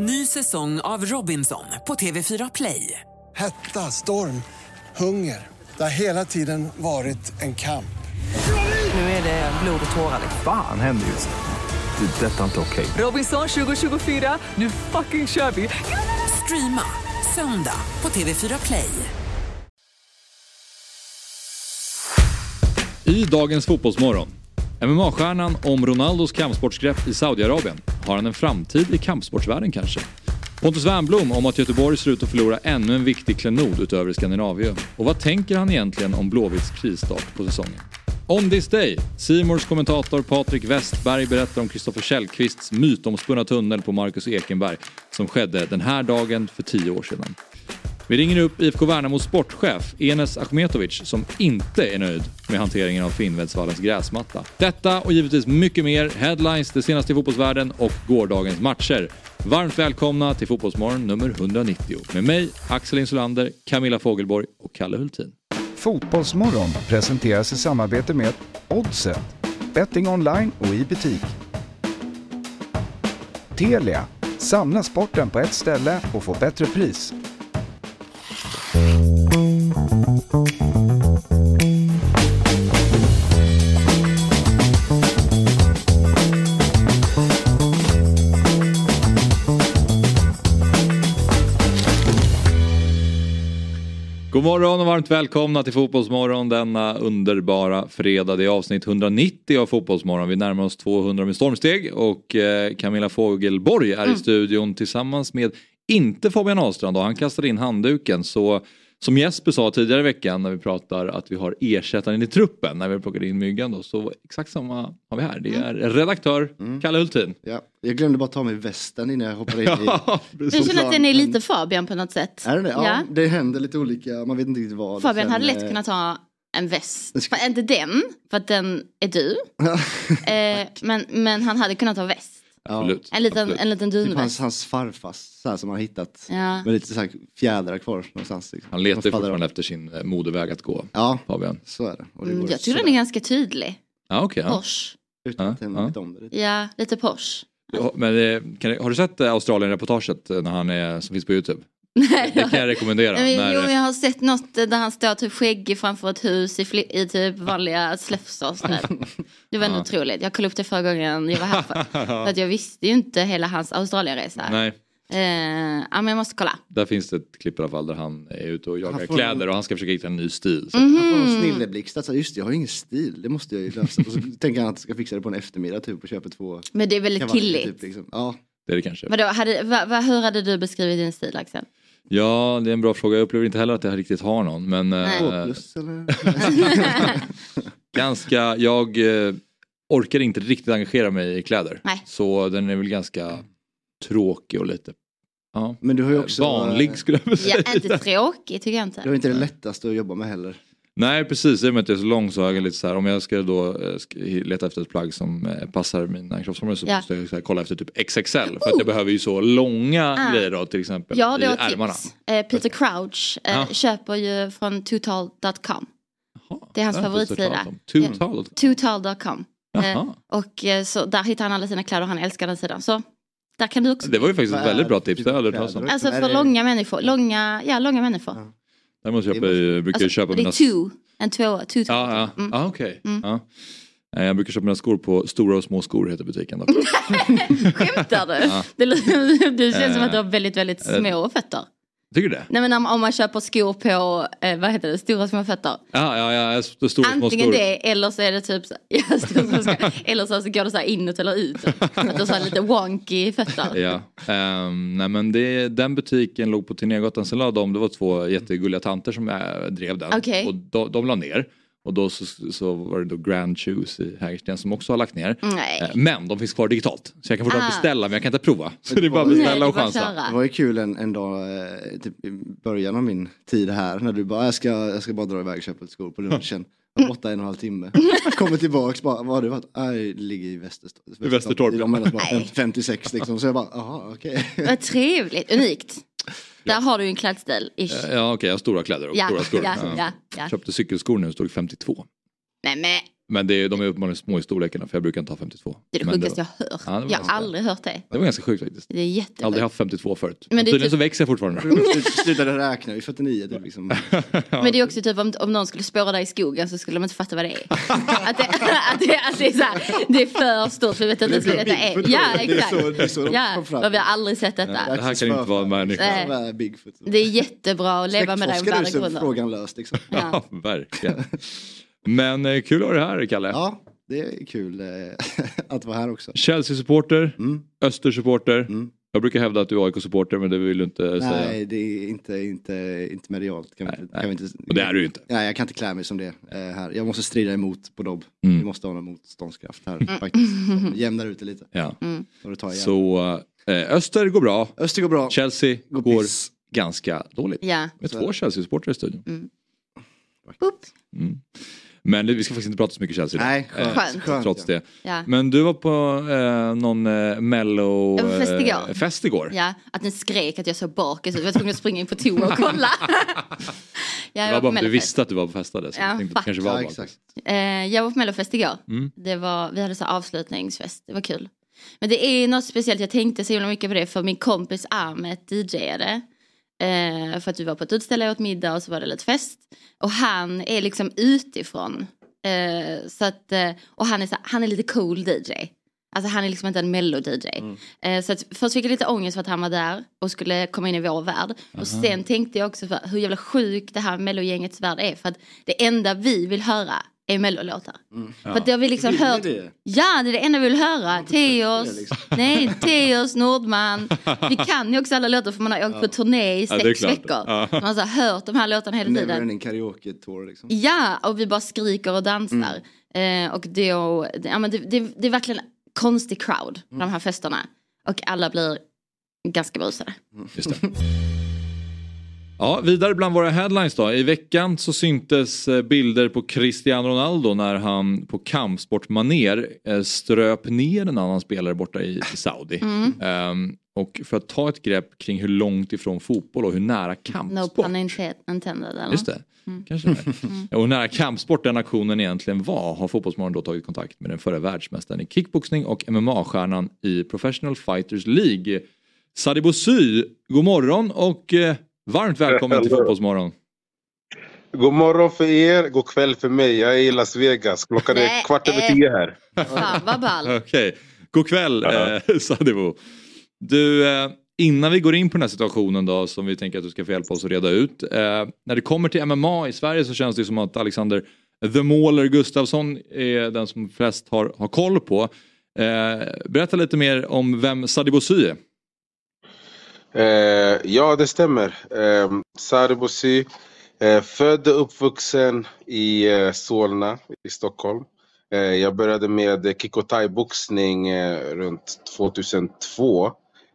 Ny säsong av Robinson på TV4 Play. Hetta, storm, hunger. Det har hela tiden varit en kamp. Nu är det blod och tårar. Fan händer just nu. Det. är Detta är inte okej. Robinson 2024, nu fucking kör vi! Streama söndag på TV4 Play. I dagens Fotbollsmorgon. MMA-stjärnan om Ronaldos kampsportsgrepp i Saudiarabien. Har han en framtid i kampsportsvärlden kanske? Pontus Wernbloom om att Göteborg ser ut att förlora ännu en viktig klenod utöver Skandinavien. Och vad tänker han egentligen om Blåvitts krisstart på säsongen? On this day, Simors kommentator Patrik Westberg berättar om Kristoffer Källqvists mytomspunna tunnel på Marcus Ekenberg som skedde den här dagen för tio år sedan. Vi ringer upp IFK Värnamos sportchef Enes Achmetovic som inte är nöjd med hanteringen av Finnvedsvallens gräsmatta. Detta och givetvis mycket mer, headlines, det senaste i fotbollsvärlden och gårdagens matcher. Varmt välkomna till Fotbollsmorgon nummer 190 med mig, Axel Insulander, Camilla Fogelborg och Kalle Hultin. Fotbollsmorgon presenteras i samarbete med Oddset. Betting online och i butik. Telia. Samla sporten på ett ställe och få bättre pris. God morgon och varmt välkomna till Fotbollsmorgon denna underbara fredag. Det är avsnitt 190 av Fotbollsmorgon. Vi närmar oss 200 med stormsteg och eh, Camilla Fogelborg är i studion tillsammans med inte Fabian Ahlstrand då, han kastade in handduken så som Jesper sa tidigare i veckan när vi pratar att vi har ersättaren i truppen när vi plockade in Myggan då så exakt samma har vi här. Det är redaktör Kalle Hultin. Ja, jag glömde bara ta mig västen innan jag hoppade in i... Ja, Jag känner att den är lite Fabian på något sätt. Är det? Ja, Ja. det händer lite olika, man vet inte riktigt vad. Fabian Sen, hade lätt eh, kunnat ha en väst. Ska- Inte den, för att den är du. eh, men, men han hade kunnat ha väst. Absolut. En liten, absolut. en liten Typ hans, hans farfars, så här, som han har hittat. Ja. Med lite så här fjädrar kvar någonstans. Liksom. Han letar fortfarande efter sin eh, modeväg att gå. Ja, Fabian. så är det. Och det Mm, jag tycker den är ganska tydlig. Ja, okej. ja. Posh. Utan Ja, att ja. om det. lite. Ja, lite posh. Ja, Men, eh, kan, har du sett eh, Australien-reportaget när han är, som finns på Youtube? Nej, Det kan jag rekommendera. Men, när, jo, men jag har sett något där han står typ skäggig framför ett hus i, fli- i typ vanliga slöfsar. Det var ändå Ja. otroligt. Jag kollade upp det förra gången jag var här. För, för att jag visste ju inte hela hans Australienresa. Nej, Eh, ja, men jag måste kolla. där finns det ett klipp i alla fall där han är ute och jagar kläder och han ska försöka hitta en ny stil. Så. Mhm. Han får en snilleblixt, alltså, just det, jag har ju ingen stil, det måste jag ju lösa. Och så tänker han att jag ska fixa det på en eftermiddag typ och köper två Men det är väldigt kavajer, killigt. Typ, liksom. Ja, Det är det kanske. Vadå, hade, va, va, hur hade du beskrivit din stil Axel? Ja, det är en bra fråga. Jag upplever inte heller att jag riktigt har någon. Men plus eller? ganska, jag eh, orkar inte riktigt engagera mig i kläder. Nej. Så den är väl ganska tråkig och lite ja, Men du har ju också... vanlig skulle jag vilja säga. Ja, inte tråkigt tycker jag Du har inte. inte det lättaste att jobba med heller. Nej precis, i och med att jag är så lång så har jag lite så här, om jag ska då eh, leta efter ett plagg som eh, passar mina kroppsformer så Ja. måste jag så här, kolla efter typ XXL. För att jag behöver ju så långa Ah. grejer då till exempel Ja, i ärmarna. tips. Eh, Peter Crouch eh, Ja. köper ju från totall.com. Jaha, Det är hans favoritsida. Total.com. Eh, och eh, så där hittar han alla sina kläder och han älskar den sidan. Så där kan du också. Det var ju faktiskt ett väldigt bra tips. för Det har jag aldrig hört talas om. kläder? Alltså för långa människor. Långa, ja, långa människor. Däremot köper, Det jag brukar jag Alltså, köpa det är mina... two. En tvåa. Two Ja, ja. Mm. ja okej. Mm. Ja. Eh, Jag brukar köpa mina skor på Stora och Små skor heter butiken. Skämtar du? Ja. Det, det känns som Eh, att du har väldigt, väldigt eh, små fötter. Tycker du det? Nej men om, om man köper skor på, eh, vad heter det, stora små fötter. Ja, ja, ja, st- stora små Antingen det eller så är det typ så, ja, små. Eller så, så går det så här inåt eller ut. Att du har så lite wonky fötter. Ja, ehm, nej men det, den butiken låg på Tegnérgatan, sen la de, det var två jättegulliga tanter som äh, drev den. Okej. Och de, de la ner. Och då så, så var det då Grand Shoes i Hägersten som också har lagt ner. Nej. Eh, Men de finns kvar digitalt. Så jag kan fortfarande Ah. beställa men jag kan inte prova. Så det är bara att beställa Nej, och chansa. Det var ju kul en, en dag, eh, typ i början av min tid här, när du bara, jag ska, jag ska bara dra iväg och köpa ett skor på lunchen. Var borta en och en halv timme. Kommer tillbaks, bara, vad har du varit? Nej, det ligger i Västertorp. I Västertorp, ja. De är bara Nej. 56 liksom, så jag bara, jaha okej. Vad trevligt, unikt. Där har du ju en klädstil. Ish. Ja okej, jag har stora kläder och Ja, stora skor. Ja. ja, ja. Köpte cykelskor nu, stod 52. Nej men Men det är, de är uppenbarligen små i storlekarna för jag brukar inte ha 52. Det är det sjukaste jag har hört. Ja, det jag har aldrig hört det. det var ganska sjukt faktiskt. Det är har aldrig jättesjukt. haft 52 förut. Men det tydligen typ- så växer jag fortfarande. Slut- Slutade räkna, vi är 49 typ liksom. Men det är också typ om, om någon skulle spåra dig i skogen så skulle de inte fatta vad det är. att, det, att, det, att det, är så här, det är för stort för vi vet inte ens vad detta är. Ja Det är exakt. så- det är så de Ja, och vi har aldrig sett detta. Det här kan inte vara en människa. Det är jättebra att leva med dig om Släktforskare så är värdegrunder. frågan löst liksom. Ja, verkligen. Men eh, kul att ha dig här Kalle. Ja, det är kul eh, att vara här också. Chelsea-supporter, Mm. Öster-supporter. Mm. Jag brukar hävda att du är AIK-supporter men det vill du inte säga. Nej, det är inte, inte, inte medialt. Kan vi, Nej, inte- nej. kan vi inte, Och det är du inte. Nej, jag kan inte klä mig som det eh, här. Jag måste strida emot på Dobb. Mm. Vi måste ha någon motståndskraft här faktiskt. Jämnar ut det lite. Ja. Igen. Så eh, Öster går bra, Öster går bra. Chelsea Går går ganska dåligt. Ja. Med två Chelsea-supportrar i studion. Boop. Mm. Men vi ska faktiskt inte prata så mycket Chelsea idag. Nej, skönt. Eh, Skönt. skönt Trots det. Ja. Men du var på eh, någon eh, mello fest igår. eh, fest igår. ja, att den skrek att jag såg bakis ut. Jag var tvungen att springa in på toa och kolla. ja, Det jag var bara att du visste att du var på festade. Så Ja, jag tänkte att kanske var Ja, exakt. Eh, jag var på Mellofest igår. Mm. Det var, vi hade så avslutningsfest, det var kul. Men det är något speciellt, jag tänkte så himla mycket på det för min kompis Ahmet DJade. Eh, för att vi var på ett utställe och åt middag och så var det lite fest. Och han är liksom utifrån. Eh, så att, eh, och han är, så, han är lite cool DJ. Alltså han är liksom inte en mello-DJ. Eh, så att först fick jag lite ångest för att han var där och skulle komma in i vår värld. Och sen tänkte jag också för hur jävla sjukt det här mellogängets värld är. För att det enda vi vill höra är mellolåtar. För att det har vi liksom ni hört. det? Ja, det är det enda vi vill höra. Teos, det liksom. nej, Teos, Nordman. Vi kan ju också alla låtar för man har åkt på turné i Ja, det sex klart. veckor. Ja. Man har så här hört de här låtarna hela Never tiden. ending karaoke tour liksom. Ja, och vi bara skriker och dansar. Eh, och då, ja, men det, det, det är verkligen konstig crowd på de här festerna. Och alla blir ganska brusade. Just det. Ja, vidare bland våra headlines då. I veckan så syntes eh, bilder på Cristiano Ronaldo när han på kampsportmaner eh, ströp ner en annan spelare borta i, Saudi. Ehm, och för att ta ett grepp kring hur långt ifrån fotboll och hur nära No kampsport. pun inte- intended. Eller? Just det. Kanske det. Och hur nära kampsport den aktionen egentligen var har Fotbollsmorgon då tagit kontakt med den förre världsmästaren i kickboxning och MMA-stjärnan i Professional Fighters League. Sadibou Sy, god morgon och eh, varmt välkommen till. Fotbollsmorgon. God morgon för er, god kväll för mig. Jag är i Las Vegas. Klockan är kvart över eh. tio här. Fan vad ball. Okej, god kväll eh, Sadibou. Du, eh, innan vi går in på den här situationen då som vi tänker att du ska få hjälpa oss att reda ut. Eh, när det kommer till MMA i Sverige så känns det som att Alexander The Mauler Gustafsson är den som flest har, har koll på. Eh, berätta lite mer om vem Sadibou Sy är. Eh, ja, det stämmer. Eh, Saribosi, eh, född och uppvuxen i eh, Solna i Stockholm. Eh, jag började med kick och thai-boxning eh, runt 2002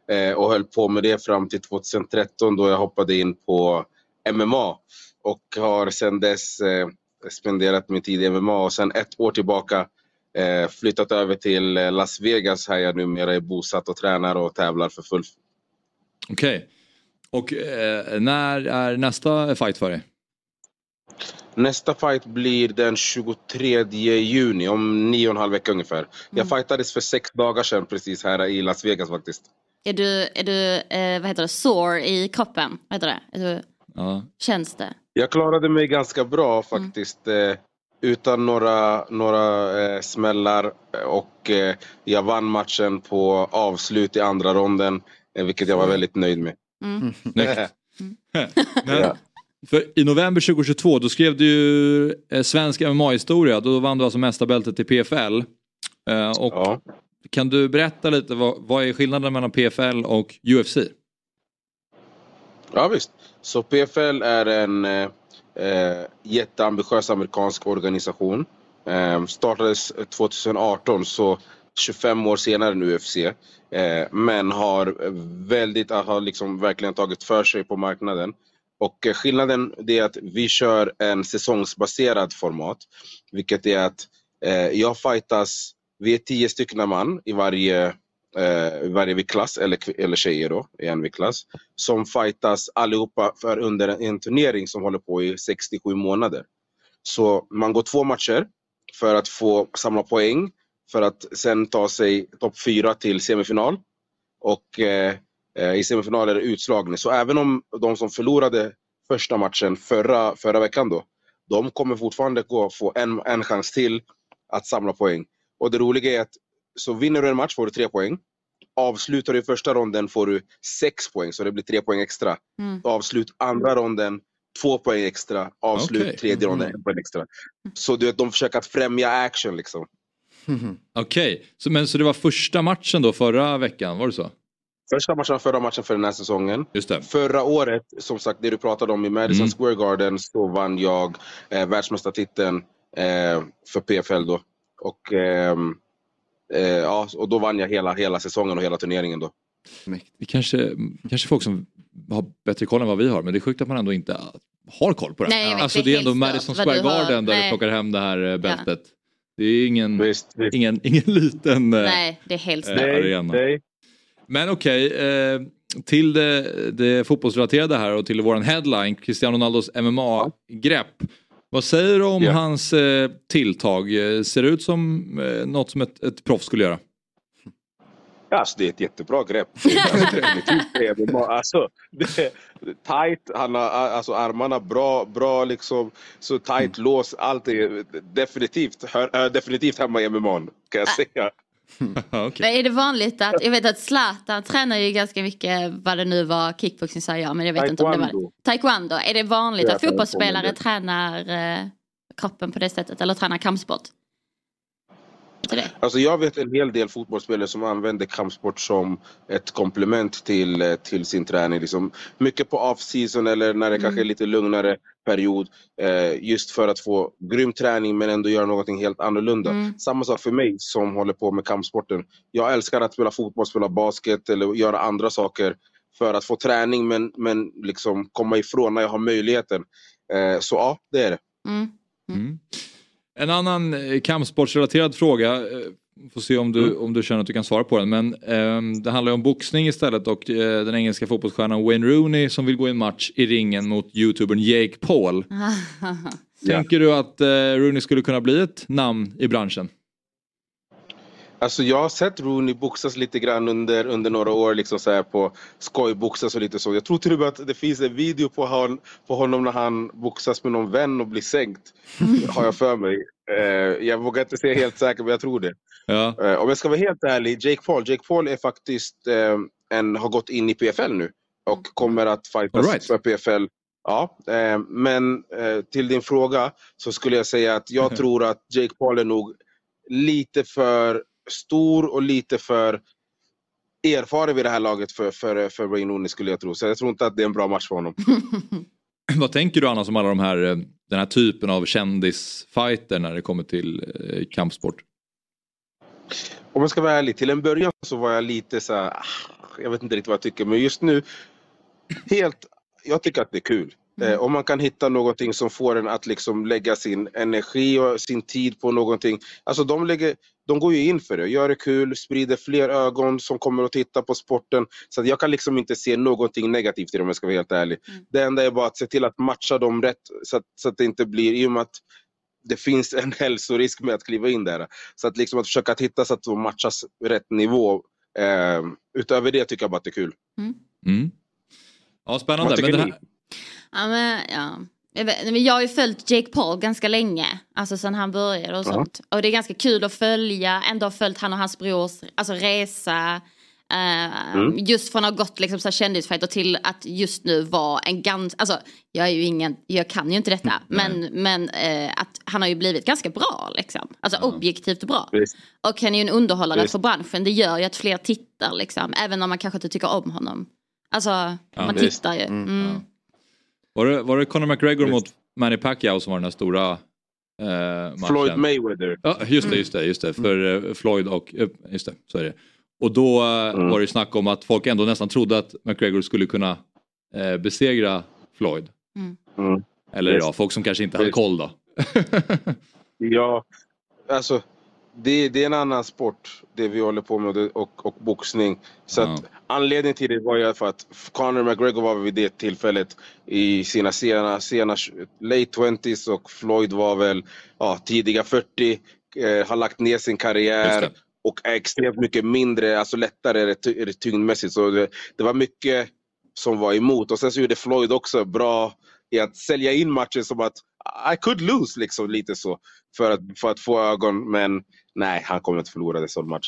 eh, och höll på med det fram till 2013 då jag hoppade in på MMA och har sedan dess eh, spenderat min tid i MMA och sedan ett år tillbaka eh, flyttat över till eh, Las Vegas här jag numera är bosatt och tränar och tävlar för full Okej. Och eh, när är nästa fight för dig? Nästa fight blir den 23 juni, om nio och en halv vecka ungefär. Jag fightades för sex dagar sedan precis här i Las Vegas faktiskt. Är du, är du eh, vad heter det, sore i kroppen? Vad heter det? Är du, Ja. känns det? Jag klarade mig ganska bra faktiskt. Eh, utan några, några eh, smällar och eh, jag vann matchen på avslut i andra ronden. Eh, vilket jag var väldigt nöjd med. Snyggt. Men, för I november 2022 då skrev du ju eh, svensk MMA-historia. Då vann du alltså mästarbältet i PFL. Eh, och Ja. Kan du berätta lite vad, vad är skillnaden mellan PFL och UFC? Ja visst. Så PFL är en eh, jätteambitiös amerikansk organisation. Eh, startades 2018 så 25 år senare nu UFC. Eh, men har väldigt, eh, har liksom verkligen tagit för sig på marknaden. Och eh, skillnaden det är att vi kör en säsongsbaserad format. Vilket är att eh, jag fightas, vi är tio stycken man i varje, eh, varje viktklass, eller, eller tjejer då, i en viktklass. Som fightas allihopa för under en, en turnering som håller på i 67 månader. Så man går två matcher för att få samla poäng för att sen ta sig topp fyra till semifinal. Och eh, eh, i semifinal är det utslagning. Så även om de som förlorade första matchen förra, förra veckan då, de kommer fortfarande gå, få en, en chans till att samla poäng. Och det roliga är att så vinner du en match får du tre poäng. Avslutar du första ronden får du sex poäng, så det blir tre poäng extra. Mm. Avslut andra ronden, två poäng extra. Avslut Okej. tredje ronden, en poäng extra. Så du vet, de försöker att främja action liksom. Okej, så, men så det var första matchen då förra veckan, var det så? Första matchen, förra matchen för den här säsongen. Just det. Förra året, som sagt det du pratade om i Madison Mm. Square Garden, så vann jag eh, världsmästartiteln eh, för PFL då. Och, ehm, eh, ja, och då vann jag hela, hela säsongen och hela turneringen då. Det kanske, kanske folk som har bättre koll än vad vi har men det är sjukt att man ändå inte har koll på det. Nej, alltså det är ändå Madison Square. Garden där Nej. du plockar hem det här eh, bältet. Det är ingen, Visst, visst. ingen, ingen liten eh, Nej, det är helt stört. arena. Men okej, eh, till det, det fotbollsrelaterade här och till våran headline, Cristiano Ronaldos MMA-grepp. Vad säger du om Ja. hans eh, tilltag? Eh, Ser det ut som eh, något som ett, ett proffs skulle göra? Ja, Alltså, det är ett jättebra grepp. Alltså, definitivt det är bra. Alltså, det är tight, han har alltså, armarna bra, bra liksom, så tight lås. Allt är definitivt, hör, hör definitivt hemma i MMA kan jag säga. Men är det vanligt att, jag vet att Zlatan tränar ju ganska mycket vad det nu var, kickboxing sa jag men jag vet inte om det var Taekwondo. Taekwondo. Är det vanligt Ja, att fotbollsspelare taekwondo. tränar eh, kroppen på det sättet eller tränar kampsport? Inte det? Alltså jag vet en hel del fotbollsspelare som använder kampsport som ett komplement till, eh, till sin träning. Liksom mycket på off-season eller när det kanske är lite lugnare period. Eh, just för att få grym träning men ändå göra någonting helt annorlunda. Mm. Samma sak för mig som håller på med kampsporten. Jag älskar att spela fotboll, spela basket eller göra andra saker för att få träning men, men liksom komma ifrån när jag har möjligheten. Eh, så ja, det är det. Mm. Mm. En annan eh, kampsportsrelaterad fråga. eh, Får se om du, om du känner att du kan svara på den. Men ehm, det handlar ju om boxning istället och eh, den engelska fotbollsstjärnan Wayne Rooney som vill gå i en match i ringen mot youtubern Jake Paul. Tänker du att eh, Rooney skulle kunna bli ett namn i branschen? Alltså jag har sett Rooney boxas lite grann under, under några år, liksom så här på skojboxas och lite så. Jag tror till och med att det finns en video på, hon, på honom när han boxas med någon vän och blir sänkt. har jag för mig. Eh, jag vågar inte säga helt säkert men jag tror det. Ja. Eh, om jag ska vara helt ärlig, Jake Paul, Jake Paul är faktiskt eh, en, har gått in i PFL nu och kommer att fightas All right. för PFL. Ja, eh, men eh, till din fråga så skulle jag säga att jag tror att Jake Paul är nog lite för stor och lite för erfaren vid det här laget för, för, för Wayne Rooney skulle jag tro. Så jag tror inte att det är en bra match för honom. Vad tänker du annars om alla de här, eh, den här typen av kändisfighter när det kommer till eh, kampsport? Om jag ska vara ärlig, till en början så var jag lite så här, ah, jag vet inte riktigt vad jag tycker, men just nu, helt, jag tycker att det är kul. Eh, om man kan hitta någonting som får en att liksom lägga sin energi och sin tid på någonting. Alltså de, lägger, de går ju in för det, gör det kul, sprider fler ögon som kommer att titta på sporten. Så att jag kan liksom inte se någonting negativt i det om jag ska vara helt ärlig. Det enda är bara att se till att matcha dem rätt så att, så att det inte blir, i och med att det finns en hälsorisk med att kliva in där. Så att liksom att försöka att hitta så att de matchas rätt nivå. Eh, utöver det tycker jag bara att det är kul. Mm. Ja, spännande. Vad tycker Men det ni? här, Ja, men, ja. Jag, vet, men jag har ju följt Jake Paul ganska länge, alltså sen han började och Ja. sånt. Och det är ganska kul att följa, ändå har följt han och hans brors alltså, resa. eh, Mm. Just från att ha gått liksom, så här, kändisfighter till att just nu vara en ganska, alltså jag är ju ingen, jag kan ju inte detta, men, men eh, att han har ju blivit ganska bra liksom. Alltså objektivt bra. Visst. Och han är ju en underhållare Visst. för branschen, det gör ju att fler tittar liksom, även om man kanske inte tycker om honom. Alltså, man visst. tittar ju. Mm. Var, det, var det Conor McGregor mot Manny Pacquiao som var den här stora eh, matchen? Floyd Mayweather. Ja, just det, just det, just det. För eh, Floyd och, eh, just det, så är det. Och då eh, Mm. var det snack om att folk ändå nästan trodde att McGregor skulle kunna eh, besegra Floyd. Mm. Eller Visst. ja, folk som kanske inte hade koll då. Ja, alltså det, det är en annan sport, det vi håller på med och, och boxning. Så Ja. att anledningen till det var ju för att Conor McGregor var vid det tillfället i sina sena, sena late 20s och Floyd var väl ja, tidiga 40, eh, har lagt ner sin karriär och är extremt mycket mindre, alltså lättare ty- ty- tyngdmässigt. Så det, det var mycket som var emot. Och sen så gjorde Floyd också bra i att sälja in matchen som att I could lose, liksom lite så. För att, för att få ögon, men nej, han kommer inte förlora en sån match.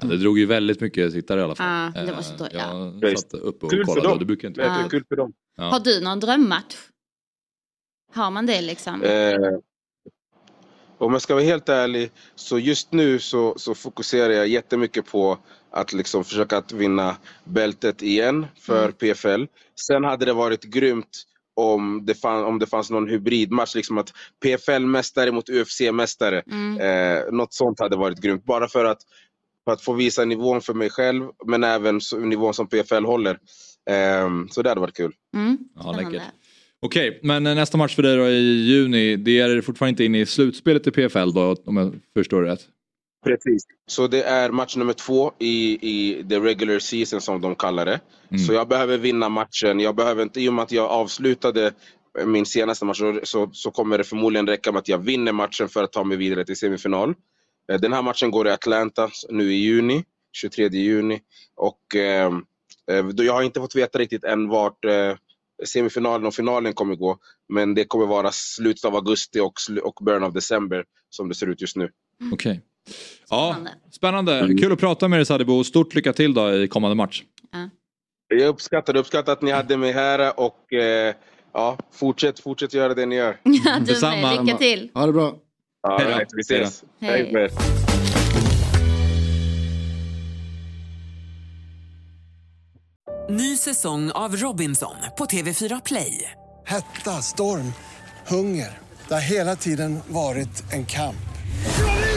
Ja, det drog ju väldigt mycket tittare i alla fall. Ja, det var så Eh, dåligt, ja. Jag satt uppe och Kul för kollade dem. och det brukar inte Ja. Kul för dem. Ja. Har du någon drömmatch? Har man det liksom? Eh, om jag ska vara helt ärlig, så just nu så, så fokuserar jag jättemycket på att liksom försöka att vinna bältet igen för Mm. PFL. Sen hade det varit grymt om det, fann, om det fanns någon hybridmatch, liksom att PFL-mästare mot UFC-mästare. Mm. Eh, något sånt hade varit grymt. Bara för att, för att få visa nivån för mig själv, men även så, nivån som PFL håller. Eh, så det hade varit kul. Mm. Ja, läckert. Okej, men eh, nästa match för dig då i juni, det är fortfarande inte inne i slutspelet i PFL då, om jag förstår det rätt? Precis. Så det är match nummer två i, i the regular season som de kallar det. Mm. Så jag behöver vinna matchen. Jag behöver inte, I och med att jag avslutade min senaste match så, så, kommer det förmodligen räcka med att jag vinner matchen för att ta mig vidare till semifinal. Eh, Den här matchen går i Atlanta nu i juni, 23 juni. Och eh, eh, jag har inte fått veta riktigt än vart eh, semifinalen och finalen kommer gå. Men det kommer vara slutet av augusti och, och början av december som det ser ut just nu. Okej. Ja, Spännande. spännande. Kul att prata med dig Sadibou. Stort lycka till då i kommande match. Jag uppskattar, uppskattar att ni hade mig här och eh, ja, fortsätt, fortsätt göra det ni gör. Ja, du Detsamma. med. Lycka till. Ha det bra. Ja, Hej då. right, vi ses. Hej. Hej. Ny säsong av Robinson på TV4 Play. Hetta, storm, hunger. Det har hela tiden varit en kamp.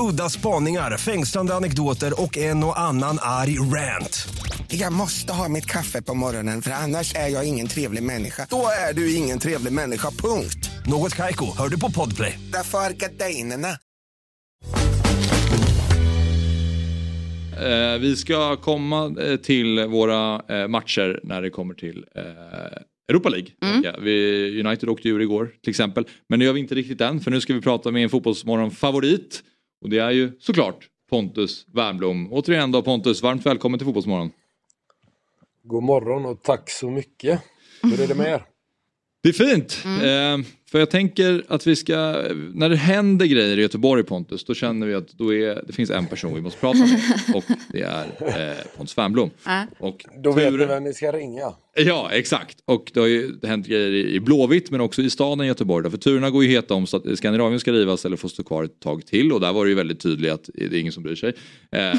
Udda spaningar, fängslande anekdoter och en och annan arg rant. Jag måste ha mitt kaffe på morgonen för annars är jag ingen trevlig människa. Då är du ingen trevlig människa, punkt. Något Kaiko, hör du på Podplay. Därför är gardinerna. Eh, vi ska komma eh, till våra eh, matcher när det kommer till eh, Europa League. Ja, vi, United åkte ur igår till exempel. Men det gör vi inte riktigt än för nu ska vi prata med en fotbollsmorgon-favorit. Och det är ju såklart Pontus Wernbloom. Återigen då Pontus, varmt välkommen till Fotbollsmorgon. God morgon och tack så mycket. Hur är det med er? Det är fint. Eh, för jag tänker att vi ska, när det händer grejer i Göteborg Pontus, då känner vi att då är, det finns en person vi måste prata med. Och det är eh, Pontus Wernbloom. Ja. Och Då vet ni vem ni ska ringa. Ja, exakt. Och det har ju hänt grejer i i Blåvitt men också i staden Göteborg. Då. För turerna går ju heta om så att Skandinavien ska rivas eller få stå kvar ett tag till. Och där var det ju väldigt tydligt att det är ingen som bryr sig. Eh,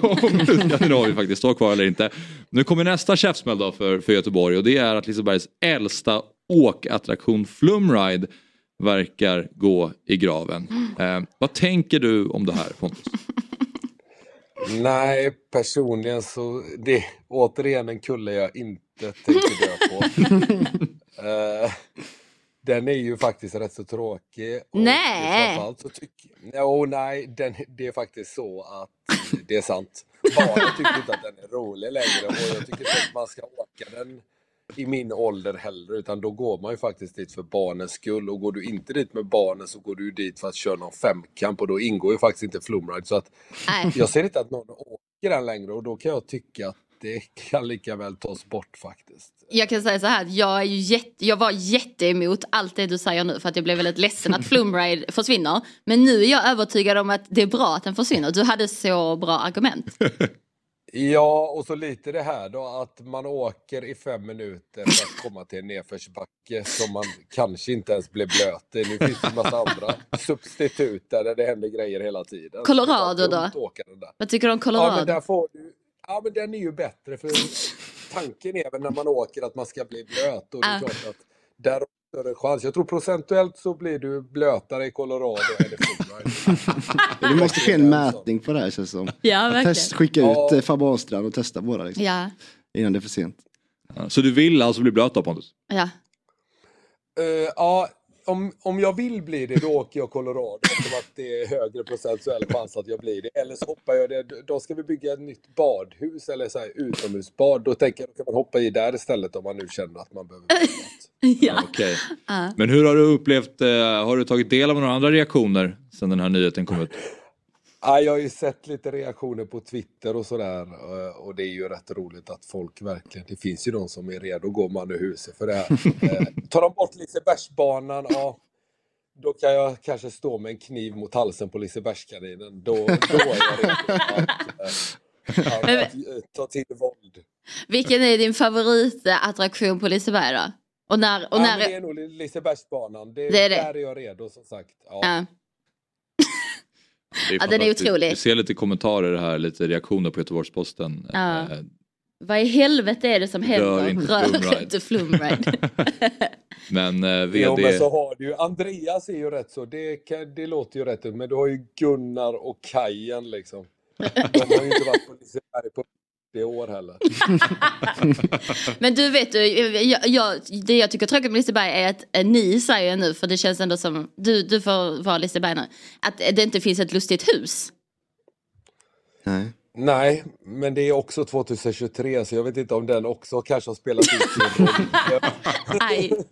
om Skandinavien faktiskt står kvar eller inte. Nu kommer nästa käftsmäll då för, för Göteborg och det är att Lisebergs äldsta åkattraktion Flumride verkar gå i graven. Eh, vad tänker du om det här Pontus? Nej, personligen så det är återigen en kulle jag inte tänker dö på. Eh, den är ju faktiskt rätt så tråkig. och Nej. framförallt så tycker Jo, nej, den, det är faktiskt så att det är sant. Barnen tycker inte att den är rolig längre och jag tycker inte att man ska åka den i min ålder heller utan då går man ju faktiskt dit för barnens skull och går du inte dit med barnen så går du dit för att köra någon femkamp och då ingår ju faktiskt inte Flumride så att Nej. jag ser inte att någon åker den längre och då kan jag tycka att det kan lika väl tas bort faktiskt. Jag kan säga så här jag, är ju jätte, jag var jätteemot allt det du säger nu för att jag blev väldigt ledsen att Flumride försvinner. Men nu är jag övertygad om att det är bra att den försvinner. Du hade så bra argument. Ja, och så lite det här då att man åker i fem minuter för att komma till en nedförsbacke som man kanske inte ens blir blöt i. Nu finns det en massa andra substitut där det händer grejer hela tiden. Colorado då? Vad tycker du om Ja, men Colorado? där får du, Ja, men den är ju bättre för tanken är väl när man åker att man ska bli blöt och det är Ja. klart att där har du större chans. Jag tror procentuellt så blir du blötare i Colorado än i Florida. Det måste ske en mätning på det här känns det som. Ja, verkligen. Test, skicka Ja. ut eh, Fabbe Ahlstrand och testa båda liksom, Ja, innan det är för sent. Så du vill alltså bli blöt då Pontus? ja. Eh, ja, om, om jag vill bli det då åker jag Colorado eftersom att det är högre procentuell chans att jag blir det. Eller så hoppar jag det. Då ska vi bygga ett nytt badhus eller så här utomhusbad. Då tänker jag att kan man hoppa i där istället om man nu känner att man behöver. Ja. Okej. ja. Men hur har du upplevt, eh, har du tagit del av några andra reaktioner sen den här nyheten kom ut? Ja, jag har ju sett lite reaktioner på Twitter och sådär eh, och det är ju rätt roligt att folk verkligen, det finns ju de som är redo att gå man ur huset för det här. Eh, Tar de bort Lisebergsbanan, ja då kan jag kanske stå med en kniv mot halsen på Lisebergskaninen. Då, då är jag redo att, eh, att, att, ta till våld. Vilken är din favoritattraktion på Liseberg då? Och när... Och ja, när men det är nog Lisebergsbanan. Det, Det är det. Där är jag redo som sagt. Ja. ja. Det Ja, den är otrolig. Vi ser lite kommentarer här, lite reaktioner på Göteborgs-Posten. Ja. Eh, Vad i helvete är det som Rör händer? inte Rör flumride. inte flumride. Men eh, VD... Jo, men så har du ju, Andreas är ju rätt så, det, kan, det låter ju rätt ut, men du har ju Gunnar och Kajen liksom. De har ju inte varit på Liseberg på 40 år heller. Men du vet du, jag, jag, det jag tycker är tråkigt med Liseberg är att eh, ni säger nu, för det känns ändå som, du, du får vara Liseberg nu, att det inte finns ett lustigt hus. Nej. Nej, men det är också 2023 så jag vet inte om den också kanske har spelat ut sin roll.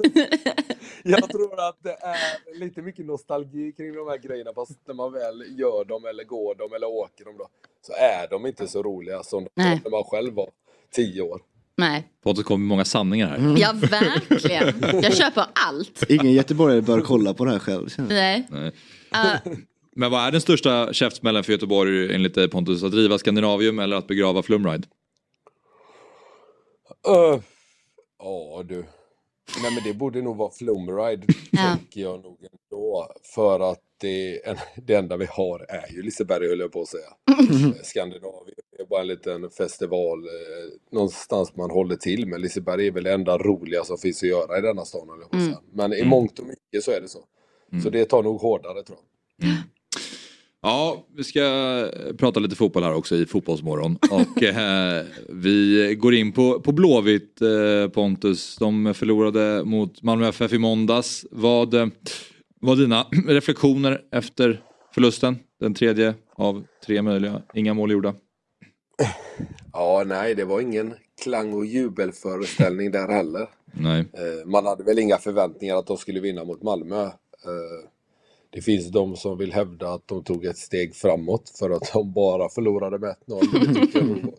Jag tror att det är lite mycket nostalgi kring de här grejerna fast när man väl gör dem eller går dem eller åker dem då så är de inte så roliga som de när man själv var 10 år. Nej. Pontus kommer med många sanningar här. Ja, verkligen. Jag köper allt. Ingen göteborgare bör kolla på det här själv. Nej. Nej. Ja. Men vad är den största käftsmällen för Göteborg enligt dig Pontus? Att driva Skandinavium eller att begrava Flumride? Öh, Ja du. Nej men det borde nog vara Flumride tänker jag nog ändå. För att det, en, det enda vi har är ju Liseberg höll jag på att säga. Eh, Skandinavien är bara en liten festival eh, någonstans man håller till. Men Liseberg är väl det enda roliga som finns att göra i denna stan Mm. Men i mångt och mycket så är det så. Så det tar nog hårdare tror jag. Ja, vi ska eh, prata lite fotboll här också i Fotbollsmorgon. Och eh, vi går in på, på Blåvitt eh, Pontus. De förlorade mot Malmö FF i måndags. Vad eh, var dina reflektioner efter förlusten? Den tredje av tre möjliga. Inga mål gjorda. Ja, nej, det var ingen klang och jubelföreställning där heller. Nej. Eh, Man hade väl inga förväntningar att de skulle vinna mot Malmö. Det finns de som vill hävda att de tog ett steg framåt för att de bara förlorade med 1-0. Det tycker jag nog var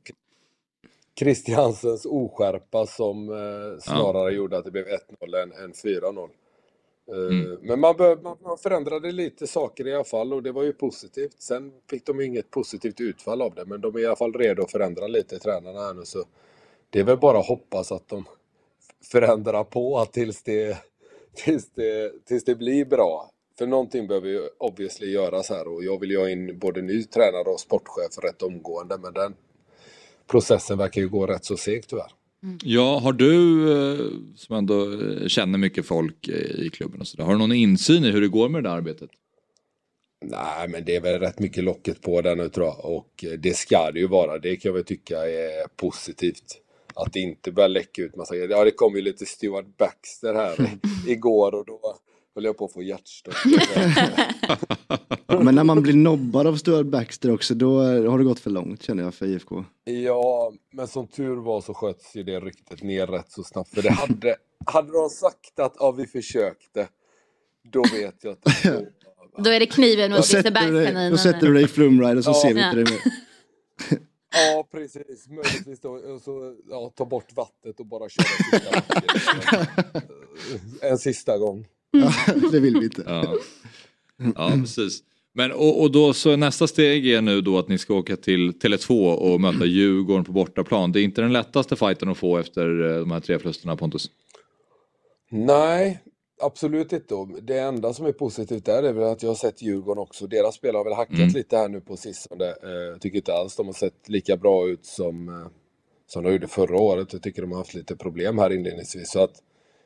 Christiansens oskärpa som eh, snarare gjorde att det blev 1-0 än, än 4-0. Eh, Men man, bör, man, man förändrade lite saker i alla fall och det var ju positivt. Sen fick de inget positivt utfall av det men de är i alla fall redo att förändra lite tränarna här nu så det är väl bara att hoppas att de förändrar på tills det, tills det, tills det blir bra. För någonting behöver ju obviously göras här och jag vill ju ha in både ny tränare och sportchef rätt omgående men den processen verkar ju gå rätt så segt tyvärr. Ja, har du eh, som ändå eh, känner mycket folk eh, i klubben och sådär. Har du någon insyn i hur det går med det där arbetet? Nej, men det är väl rätt mycket locket på den nu tror jag. Och det ska det ju vara. Det kan jag väl tycka är positivt. Att det inte börjar läcka ut massa grejer. Ja, det kom ju lite Stuart Baxter här igår och då höll jag på att få hjärtstopp. Men när man blir nobbad av Stuart Baxter också, då har det gått för långt känner jag för IFK. Ja, men som tur var så sköts ju det ryktet ner rätt så snabbt. För det hade, hade de sagt att ja, vi försökte, då vet jag att det Då är det kniven mot Lisebergskaninen. då sätter du dig i Flumride och så Ja. ser vi Ja. inte dig mer. Ja, precis. Möjligtvis då. Och så, ja, ta bort vattnet och bara köra sista. En sista gång. Ja, det vill vi inte. Ja, ja precis. Men och, och då så nästa steg är nu då att ni ska åka till Tele2 och möta Djurgården på bortaplan. Det är inte den lättaste fighten att få efter eh, de här tre förlusterna Pontus. Nej, absolut inte. Det enda som är positivt där är väl att jag har sett Djurgården också. Deras spel har väl hackat Mm. lite här nu på sistone. Eh, Jag tycker inte alls de har sett lika bra ut som, eh, som de gjorde förra året. Jag tycker de har haft lite problem här inledningsvis. Så att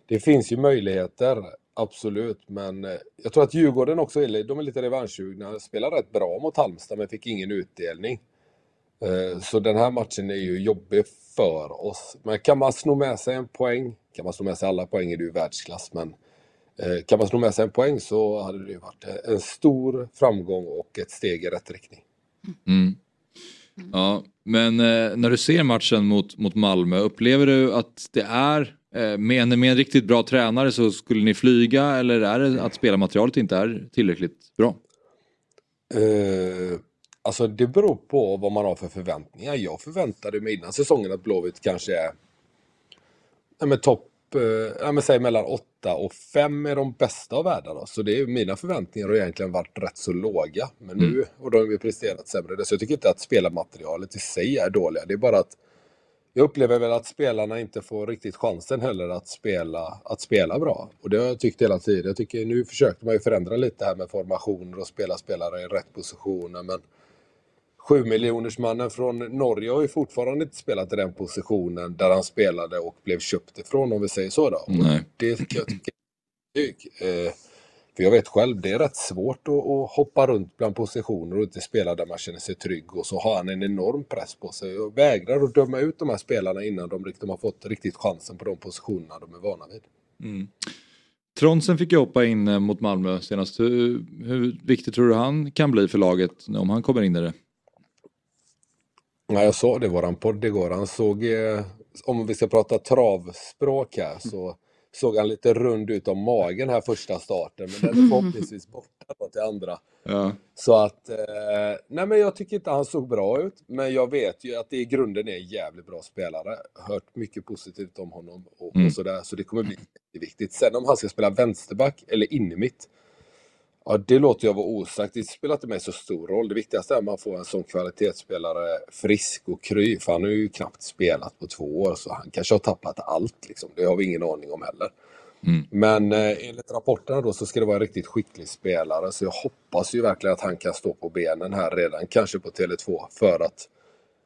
det finns ju möjligheter, absolut. Men eh, jag tror att Djurgården också är, de är lite revanschsugna. spelade rätt bra mot Halmstad men fick ingen utdelning. Eh, så den här matchen är ju jobbig för oss. Men kan man sno med sig en poäng, kan man sno med sig alla poäng är det ju världsklass. Men eh, kan man sno med sig en poäng så hade det ju varit en stor framgång och ett steg i rätt riktning. Mm. Ja, men när du ser matchen mot, mot Malmö, upplever du att det är med, en, med en riktigt bra tränare så skulle ni flyga eller är det att spelarmaterialet inte är tillräckligt bra? Eh, alltså det beror på vad man har för förväntningar. Jag förväntade mig innan säsongen att Blåvitt kanske är ja, topp, eh, ja, men säg mellan 8 och 5 är de bästa av världarna. Så det är mina förväntningar har egentligen varit rätt så låga. Men nu, Mm. och de har ju presterat sämre. Så jag tycker inte att spelarmaterialet i sig är dåliga. Det är bara att jag upplever väl att spelarna inte får riktigt chansen heller att spela, att spela bra. Och det har jag tyckt hela tiden. Jag tycker nu försökte man ju förändra lite här med formationer och spela spelare i rätt positioner. Men 7 miljonersmannen från Norge har ju fortfarande inte spelat i den positionen där han spelade och blev köpt ifrån om vi säger så då. Nej. Det tycker jag tycker är eh, För jag vet själv, det är rätt svårt att, att hoppa runt bland positioner och inte spela där man känner sig trygg. Och så har han en enorm press på sig. Jag vägrar att döma ut de här spelarna innan de, de har fått riktigt chansen på de positionerna de är vana vid. Mm. Tronsen fick ju hoppa in eh, mot Malmö senast. Hur, hur viktigt tror du han kan bli för laget om han kommer in i det? Ja, jag sa det i våran podd igår. Han såg, eh, om vi ska prata travspråk här, så såg han lite rund ut om magen här första starten. Men den är förhoppningsvis borta då till andra. Ja. Så att, eh, nej men jag tycker inte han såg bra ut. Men jag vet ju att det i grunden är en jävligt bra spelare. Hört mycket positivt om honom och, Mm. och sådär. Så det kommer bli jätteviktigt. Sen om han ska spela vänsterback eller in i mitt. Ja, det låter jag vara osagt. Det spelar inte mig så stor roll. Det viktigaste är att man får en sån kvalitetsspelare frisk och kry. För han har ju knappt spelat på två år. Så han kanske har tappat allt. Liksom. Det har vi ingen aning om heller. Mm. Men eh, enligt rapporterna då så ska det vara en riktigt skicklig spelare. Så jag hoppas ju verkligen att han kan stå på benen här redan. Kanske på Tele2. För att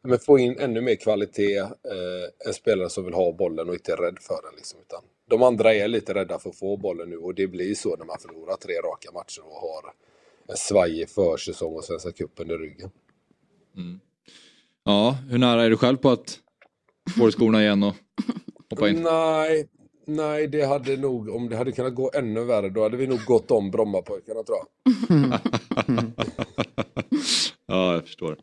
men få in ännu mer kvalitet. Eh, en spelare som vill ha bollen och inte är rädd för den. Liksom, utan de andra är lite rädda för att få bollen nu och det blir så när man förlorar tre raka matcher och har en svajig försäsong och Svenska cupen i ryggen. Ja, hur nära är du själv på att få skorna igen och hoppa in? Nej, nej, det hade nog, om det hade kunnat gå ännu värre, då hade vi nog gått om Brommapojkarna tror jag. ja, jag förstår.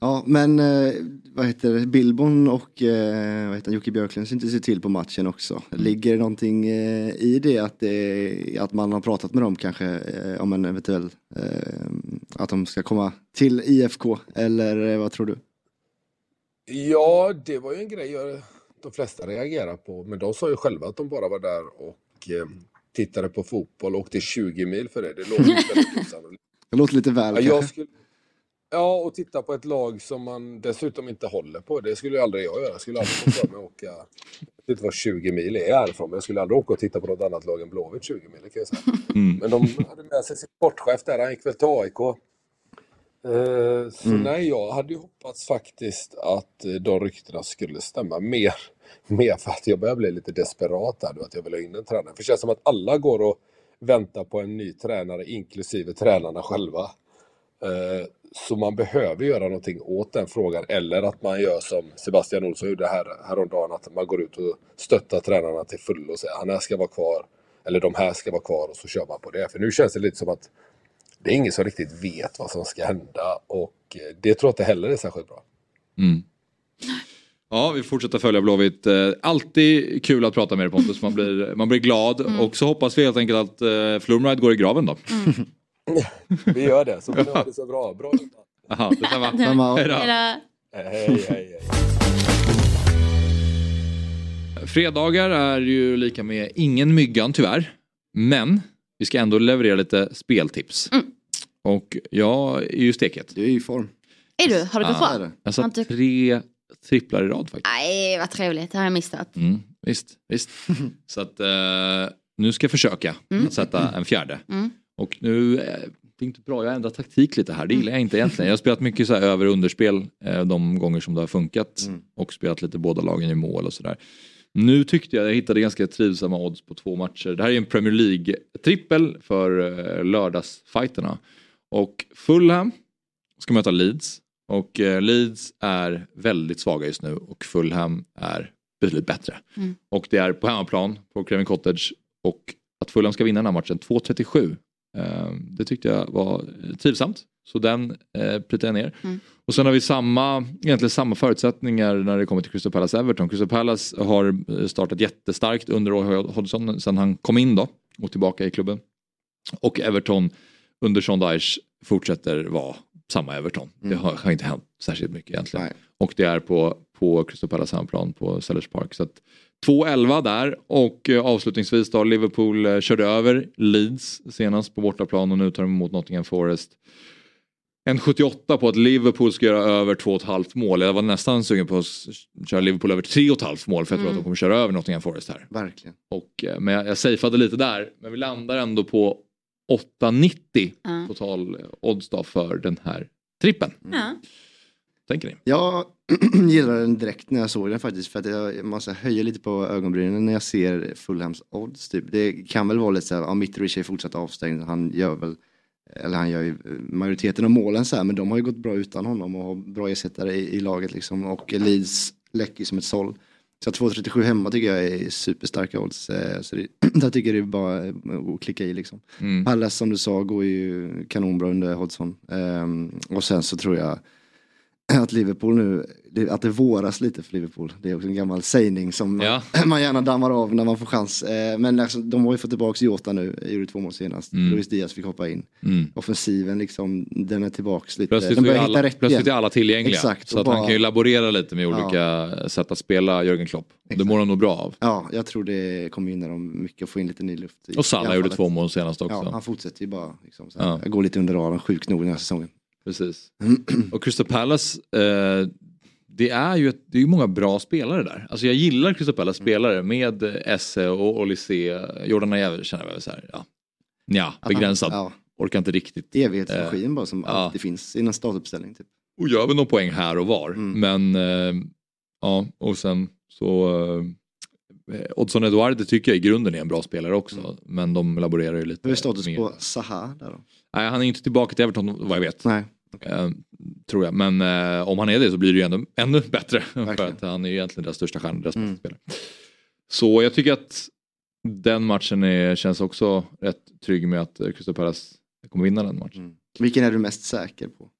Ja, men eh, vad heter det, Billborn och eh, vad heter Jocke Björklund syntes ju till på matchen också. Ligger det någonting eh, i det att, det att man har pratat med dem kanske eh, om en eventuell, eh, att de ska komma till IFK eller eh, vad tror du? Ja, det var ju en grej de flesta reagerar på. Men de sa ju själva att de bara var där och eh, tittade på fotboll och åkte 20 mil för det. Det låter väldigt. Det låter lite väl Ja, jag skulle, ja, och titta på ett lag som man dessutom inte håller på. Det skulle aldrig jag göra. Jag skulle aldrig få för mig att åka, jag vet inte vad 20 mil är härifrån, men jag skulle aldrig åka och titta på något annat lag än Blåvitt 20 mil, kan jag säga. Mm. Men de hade med sig sin sportchef där, han gick väl till AIK. Eh, Så Mm. nej, jag hade ju hoppats faktiskt att eh, de ryktena skulle stämma mer. Mer för att jag börjar bli lite desperat där, att jag vill ha in en tränare. För det känns som att alla går och väntar på en ny tränare, inklusive tränarna själva. Eh, Så man behöver göra någonting åt den frågan. Eller att man gör som Sebastian Olsson gjorde här, häromdagen. Att man går ut och stöttar tränarna till fullo och säger han här ska vara kvar. Eller de här ska vara kvar och så kör man på det. För nu känns det lite som att det är ingen som riktigt vet vad som ska hända. Och eh, det tror jag inte heller är särskilt bra. Mm. Ja, vi fortsätter följa Blåvitt. Eh, Alltid kul att prata med dig Pontus, man blir, man blir glad. Och så hoppas vi helt enkelt att eh, Flumride går i graven då. Vi gör det, så får ni ha det så bra. Bra jobbat. Jaha, detsamma. Detsamma. Hej då. Hej, hej, hej. Fredagar är ju lika med ingen myggan tyvärr. Men vi ska ändå leverera lite speltips. Mm. Och jag är ju stekhet. Du är i form. Är du? Har det gått Ja, bra? Jag satt tre tripplar i rad faktiskt. Nej, vad trevligt. Det har jag missat. Mm, visst, visst. Så att eh, nu ska jag försöka Mm. att sätta en fjärde. Mm. Och nu, eh, det är inte bra, jag har ändrat taktik lite här, det gillar jag inte egentligen. Jag har spelat mycket så här över och underspel eh, de gånger som det har funkat. Och spelat lite båda lagen i mål och sådär. Nu tyckte jag jag hittade ganska trivsamma odds på två matcher. Det här är en Premier League-trippel för eh, lördagsfighterna. Och Fulham ska möta Leeds. Och eh, Leeds är väldigt svaga just nu och Fulham är betydligt bättre. Mm. Och det är på hemmaplan på Craven Cottage. Och att Fulham ska vinna den här matchen 2.37. Eh, det tyckte jag var eh, trivsamt. Så den eh, pritar jag ner. Mm. Och sen har vi samma, egentligen samma förutsättningar när det kommer till Crystal Palace Everton. Crystal Palace har eh, startat jättestarkt under Roy Hodgson sen han kom in då och tillbaka i klubben. Och Everton under Sean Dyche fortsätter vara samma Everton. Det har, har inte hänt särskilt mycket egentligen. Och det är på, på Crystal Palace hemmaplan på Sellers Park. Så att 2-11 där och eh, avslutningsvis då Liverpool eh, körde över Leeds senast på bortaplan och nu tar de emot Nottingham Forest. En 78 på att Liverpool ska göra över 2,5 mål. Jag var nästan sugen på att köra Liverpool över 3,5 mål för jag tror Mm. att de kommer köra över Nottingham Forest här. Verkligen. Och, eh, men jag, jag safeade lite där. Men vi landar ändå på 8,90 Ja. total odds då för den här trippen. Ja. Tänker ni? Jag gillar den direkt när jag såg den faktiskt för att jag måste höja lite på ögonbrynen när jag ser Fulhams odds. Typ. Det kan väl vara lite så här, ja, Mitrovic är fortsatt avstängd, han gör väl, eller han gör ju majoriteten av målen så här, men de har ju gått bra utan honom och har bra ersättare i, i laget liksom och Leeds läcker som ett såll. Så 2,37 hemma tycker jag är superstarka odds. eh, Så det, där tycker jag det är bara eh, att klicka i liksom. Mm. Pallas som du sa går ju kanonbra under Hodgson. Ehm, och sen så tror jag att Liverpool nu, att det våras lite för Liverpool. Det är också en gammal sägning som Ja. man gärna dammar av när man får chans. Eh, Men alltså, de har ju fått tillbaka Jota nu, gjorde två mål senast. Mm. Luis Diaz fick hoppa in. Mm. Offensiven liksom, den är tillbaks lite. Plötsligt, de är börjar alla, hitta rätt plötsligt är igen. alla tillgängliga. Exakt, så att han bara- kan ju laborera lite med Ja. olika sätt att spela Jörgen Klopp. Det mår han nog bra av. Ja, jag tror det kommer gynna dem mycket att få in lite ny luft. i- Och Salah gjorde två mål senast också. Ja, han fortsätter ju bara. Liksom, så här. Ja. Jag går lite under radarn, sjukt nog den här säsongen. Precis. Och Crystal Palace, eh, det är ju ett, det är ju många bra spelare där. Alltså jag gillar Crystal Palace spelare med eh, Esse och Olysee. Jordan Ayew känner jag väl så här, ja, ja Att han- begränsad. ja. Orkar inte riktigt. Evighetsmaskin bara som ja. alltid finns i en startuppställning. Typ. Och gör väl någon poäng här och var. Mm. Men eh, ja, och sen så eh, Oddson Eduard det tycker jag i grunden är en bra spelare också. Men de laborerar ju lite Hur är status mer. på Zaha där då? Nej, han är inte tillbaka till Everton vad jag vet. Nej. Eh, tror jag. Men eh, om han är det så blir det ju ännu, ännu bättre. för att han är ju egentligen deras största stjärna, deras bästa spelare. Så jag tycker att den matchen är, känns också rätt trygg med att Crystal Palace kommer vinna den matchen. Vilken är du mest säker på?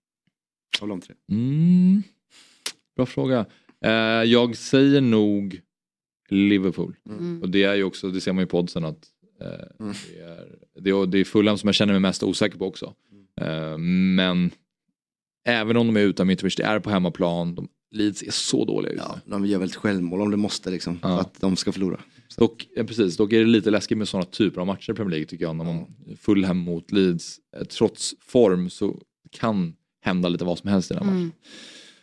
Av de tre? Mm. Bra fråga. Eh, jag säger nog Liverpool. Mm. Och det är ju också, det ser man ju på oddsen att Mm. det, är, det, är, det är Fulham som jag känner mig mest osäker på också. Eh, men även om de är utan Mitrovic, det är på hemmaplan. De, Leeds är så dåliga ute. Ja, de gör väl ett självmål om det måste liksom. Ja. För att de ska förlora. Dock, ja, precis, dock är det lite läskigt med sådana typer av matcher i Premier League tycker jag. När man Fulham mot Leeds. Eh, Trots form så kan hända lite vad som helst i den här matchen. Mm.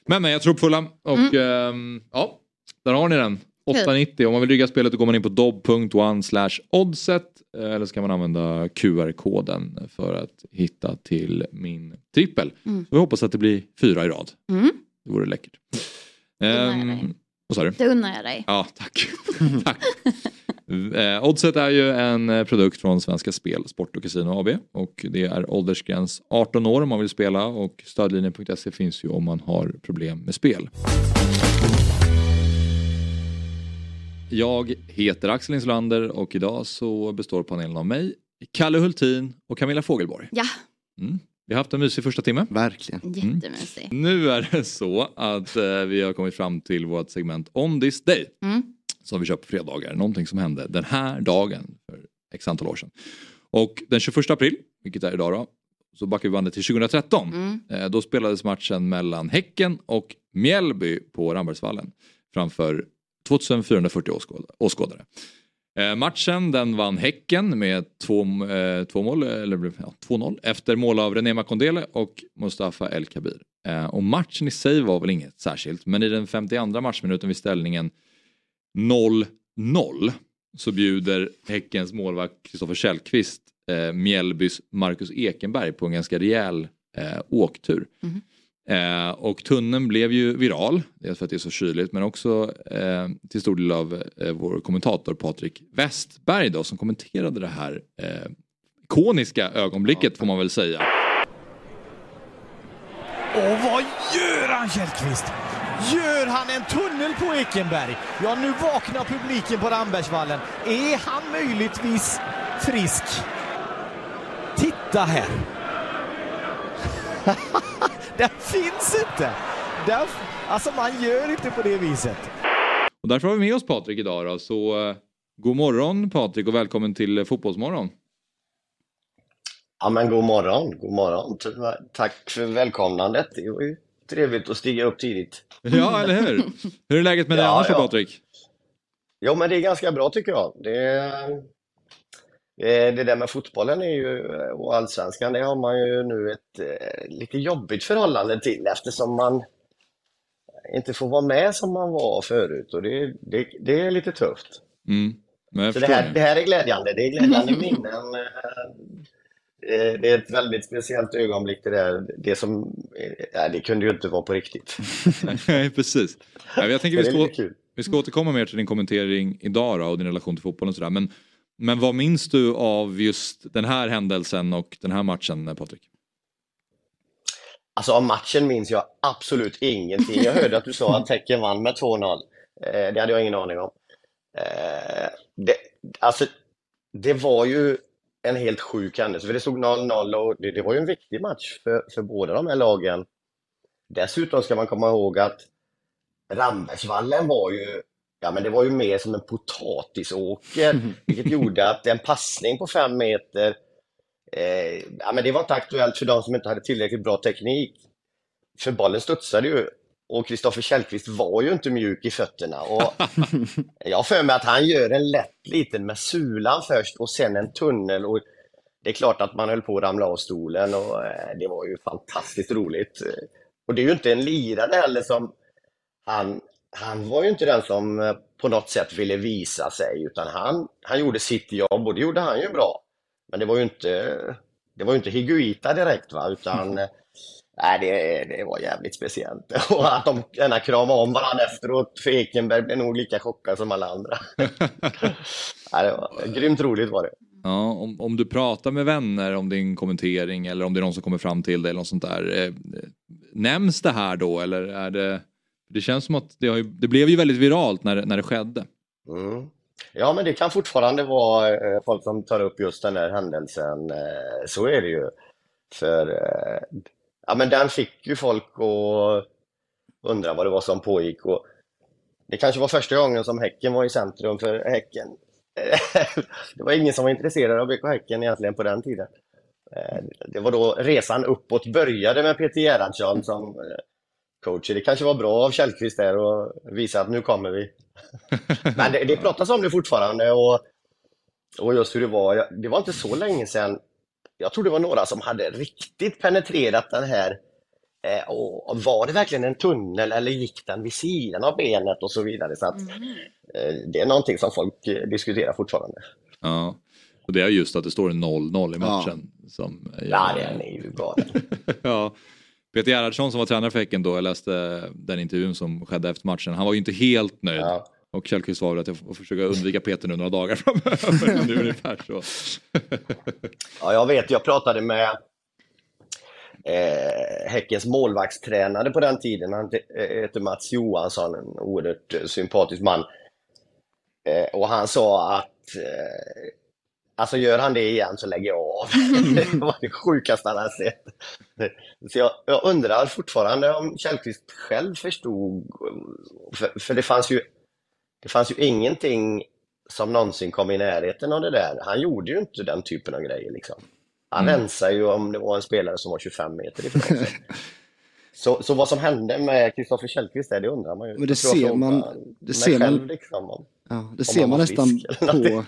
Men, men jag tror på Fulham och ehm, ja, där har ni den. 890. Om man vill rygga spelet då går man in på dob.one oddset eh, eller så kan man använda QR-koden för att hitta till min trippel. Mm. Så vi hoppas att det blir fyra i rad. Mm. Det vore läckert. jag Ehm, vad sa du? Det unnar jag dig. Ja, tack. tack. Eh, Oddset är ju en eh, produkt från Svenska Spel, Sport och Casino AB och det är åldersgräns 18 år om man vill spela och stödlinjen.se finns ju om man har problem med spel. Jag heter Axel Insulander och idag så består panelen av mig, Kalle Hultin och Camilla Fogelborg. Ja, Mm. Vi har haft en mysig första timme. Verkligen. jättemysig. Nu är det så att eh, vi har kommit fram till vårt segment On this day. Mm. Som vi kör på fredagar. Någonting som hände den här dagen för x antal år sedan. Och den 21 april, vilket är idag då, så backar vi bandet till 2013. Mm. Eh, då spelades matchen mellan Häcken och Mjällby på Rambergsvallen framför 2440 åskådare. Eh, matchen den vann Häcken med två, eh, två mål, eller ja, 2-0 efter mål av René Makondele och Mustafa El Kabir. Eh, och matchen i sig var väl inget särskilt men i den 52 matchminuten vid ställningen 0-0 så bjuder Häckens målvakt Kristoffer Källqvist eh, Mjällbys Marcus Ekenberg på en ganska rejäl eh, åktur. Mhm. Eh, och tunneln blev ju viral, dels för att det är så kyligt men också eh, till stor del av eh, vår kommentator Patrik Westberg då, som kommenterade det här eh, ikoniska ögonblicket får man väl säga. Och vad gör han Källqvist? Gör han en tunnel på Ekenberg? Ja, nu vaknar publiken på Rambergsvallen. Är han möjligtvis frisk? Titta här! Den finns inte! Den, alltså man gör inte på det viset. Och därför har vi med oss Patrik idag då, så eh, god morgon Patrik och välkommen till eh, Fotbollsmorgon. Ja men god morgon, god morgon. Tack för välkomnandet. Det var ju trevligt att stiga upp tidigt. Ja, eller hur? Hur är läget med dig Ja, annars ja. Patrik? Jo men det är ganska bra tycker jag. Det, eh, det där med fotbollen är ju, och allsvenskan, det har man ju nu ett eh, lite jobbigt förhållande till eftersom man inte får vara med som man var förut och det, det, det är lite tufft. Mm. Så det här, det här är glädjande, det är glädjande minnen. Eh, eh, Det är ett väldigt speciellt ögonblick det där. Det som, eh, nej, det kunde ju inte vara på riktigt. Nej, precis. Ja, jag tänker vi ska, vi ska återkomma mer till din kommentering idag då, och din relation till fotbollen och sådär. Men, men vad minns du av just den här händelsen och den här matchen Patrik? Alltså av matchen minns jag absolut ingenting. Jag hörde att du sa att Häcken vann med 2-0. Eh, det hade jag ingen aning om. Eh, det, alltså, det var ju en helt sjuk händelse, för det stod 0-0 och det, det var ju en viktig match för, för båda de här lagen. Dessutom ska man komma ihåg att Rambergsvallen var ju, ja men det var ju mer som en potatisåker, vilket gjorde att en passning på fem meter, eh, ja men det var inte aktuellt för de som inte hade tillräckligt bra teknik. För bollen studsade ju och Kristoffer Källqvist var ju inte mjuk i fötterna. Och jag för mig att han gör en lätt liten med sulan först och sen en tunnel. Och det är klart att man höll på att ramla av stolen och eh, det var ju fantastiskt roligt. Och det är ju inte en lirare heller som... Han, han var ju inte den som eh, på något sätt ville visa sig utan han, han gjorde sitt jobb och det gjorde han ju bra. Men det var ju inte, det var ju inte Higuita direkt va, utan eh, Nej, det, det var jävligt speciellt. Och att de gärna kramade om varandra efteråt, för Ekenberg blev nog lika chockad som alla andra. Nej, det var grymt roligt var det. Ja, om, om du pratar med vänner om din kommentering eller om det är någon som kommer fram till dig eller något sånt där. Eh, nämns det här då eller är det... Det känns som att det, har ju, det blev ju väldigt viralt när, det- när det skedde. Mm. Ja, men det kan fortfarande vara eh, folk som tar upp just den här händelsen. Eh, så är det ju. För eh, ja, men den fick ju folk att undra vad det var som pågick. Och det kanske var första gången som Häcken var i centrum för Häcken. det var ingen som var intresserad av BK Häcken egentligen på den tiden. Eh, det var då resan uppåt började med Peter Gerhardsson som eh, eh, coach. Det kanske var bra av Källqvist där och visa att nu kommer vi. Men det, det pratas om det fortfarande och, och just hur det var. Jag- Det var inte så länge sedan. Jag tror det var några som hade riktigt penetrerat den här. Eh, och, och var det verkligen en tunnel eller gick den vid sidan av benet och så vidare. Så att, eh, det är någonting som folk eh, diskuterar fortfarande. Ja. Och det är just att det står en 0-0 i matchen. Som, Ja, den är ju galen. ja. Peter Gerhardsson som var tränare för Häcken då, jag läste den intervjun som skedde efter matchen. Han var ju inte helt nöjd. Och Källqvist väl att jag får försöka undvika Peter nu några dagar framöver. Är ungefär så. Ja, jag vet, jag pratade med eh, Häckens målvaktstränare på den tiden. Han he- heter Mats Johansson, en oerhört eh, sympatisk man. Eh, och han sa att eh, alltså gör han det igen så lägger jag av. det var det sjukaste han hade sett. Så jag, jag undrar fortfarande om Källqvist själv förstod, för, för det fanns ju det fanns ju ingenting som någonsin kom i närheten av det där. Han gjorde ju inte den typen av grejer liksom. Han Mm. rensade ju om det var en spelare som var 25 meter ifrån sig. Så, så vad som hände med Kristoffer Källqvist där, det undrar man ju. Men det ser man- det ser själv, man- liksom, om, Ja, det ser man nästan på,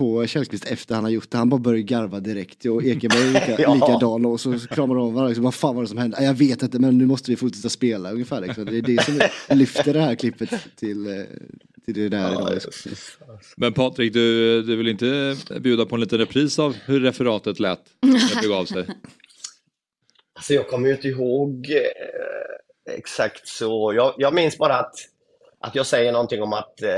på Källqvist efter han har gjort det. Han bara börjar garva direkt och Ekenberg lika, Ja. likadan och så kramar de om varandra. Liksom, vad fan var det som hände? "Ja, Jag vet inte men nu måste vi fortsätta spela ungefär. Liksom. Det är det som lyfter det här klippet till, eh, till det där idag. Liksom. Men Patrik, du, du vill inte bjuda på en liten repris av hur referatet lät när det begav sig? Alltså jag kommer ju inte ihåg eh, exakt så. Jag, jag minns bara att, att jag säger någonting om att eh,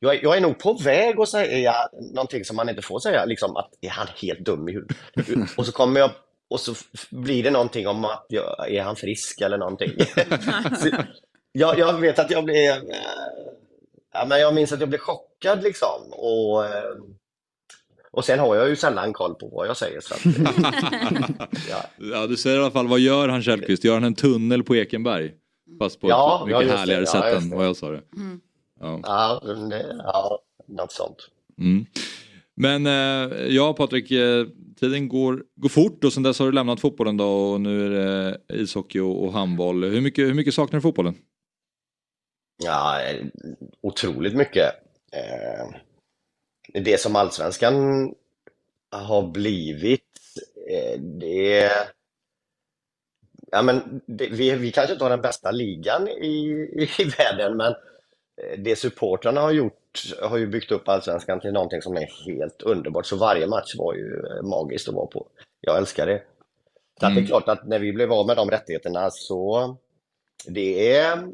jag, är- jag är nog på väg att säga någonting som man inte får säga, liksom att är han helt dum i huvudet? Och så kommer jag och så blir det någonting om att jag, är han frisk eller någonting. så, jag, jag vet att jag blev, eh, ja, men jag minns att jag blev chockad liksom. Och, eh, och sen har jag ju sällan koll på vad jag säger. Så att, Ja, du säger i alla fall, vad gör han Källqvist? Gör han en tunnel på Ekenberg? Fast på Ja, ett ja, mycket det. härligare Ja, sätt just än det. vad jag sa det. Ja. ja, det, ja, något sånt. Mm. Men eh, ja Patrik, eh, tiden går, går fort och sen dess har du lämnat fotbollen då och nu är det ishockey och, och handboll. Hur mycket, hur mycket saknar du fotbollen? Ja, eh, otroligt mycket. Eh, Det som allsvenskan har blivit, eh, det är... Ja, men det, vi, vi kanske inte har den bästa ligan i, i världen, men eh, det supportrarna har gjort har ju byggt upp allsvenskan till någonting som är helt underbart. Så varje match var ju eh, magiskt att vara på. Jag älskar det. Så att det är klart att när vi blev av med de rättigheterna så det är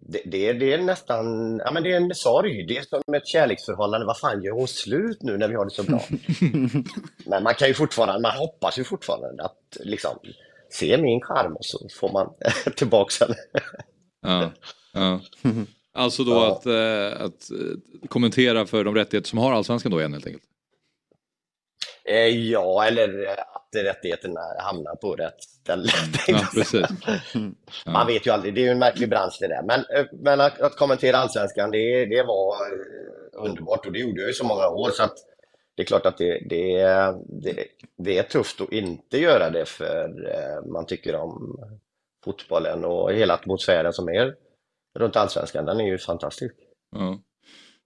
det, det, det är nästan, ja men det är en sorg. Det är som ett kärleksförhållande. Vad fan, gör hon slut nu när vi har det så bra? Men man kan ju fortfarande, man hoppas ju fortfarande att liksom se min charm och så får man tillbaks henne. Ja, ja. Alltså då att, eh, att eh, kommentera för de rättigheter som har allsvenskan då igen helt enkelt. Eh, Ja, eller att rättigheterna hamnar på rätt ställe. Ja, precis. Man vet ju aldrig, det är ju en märklig bransch det där. Men, eh, men att, att kommentera allsvenskan, det, det var eh, underbart och det gjorde jag i så många år. Så att det är klart att det, det, det, det är tufft att inte göra det för eh, man tycker om fotbollen och hela atmosfären som är runt allsvenskan. Den är ju fantastisk. Ja.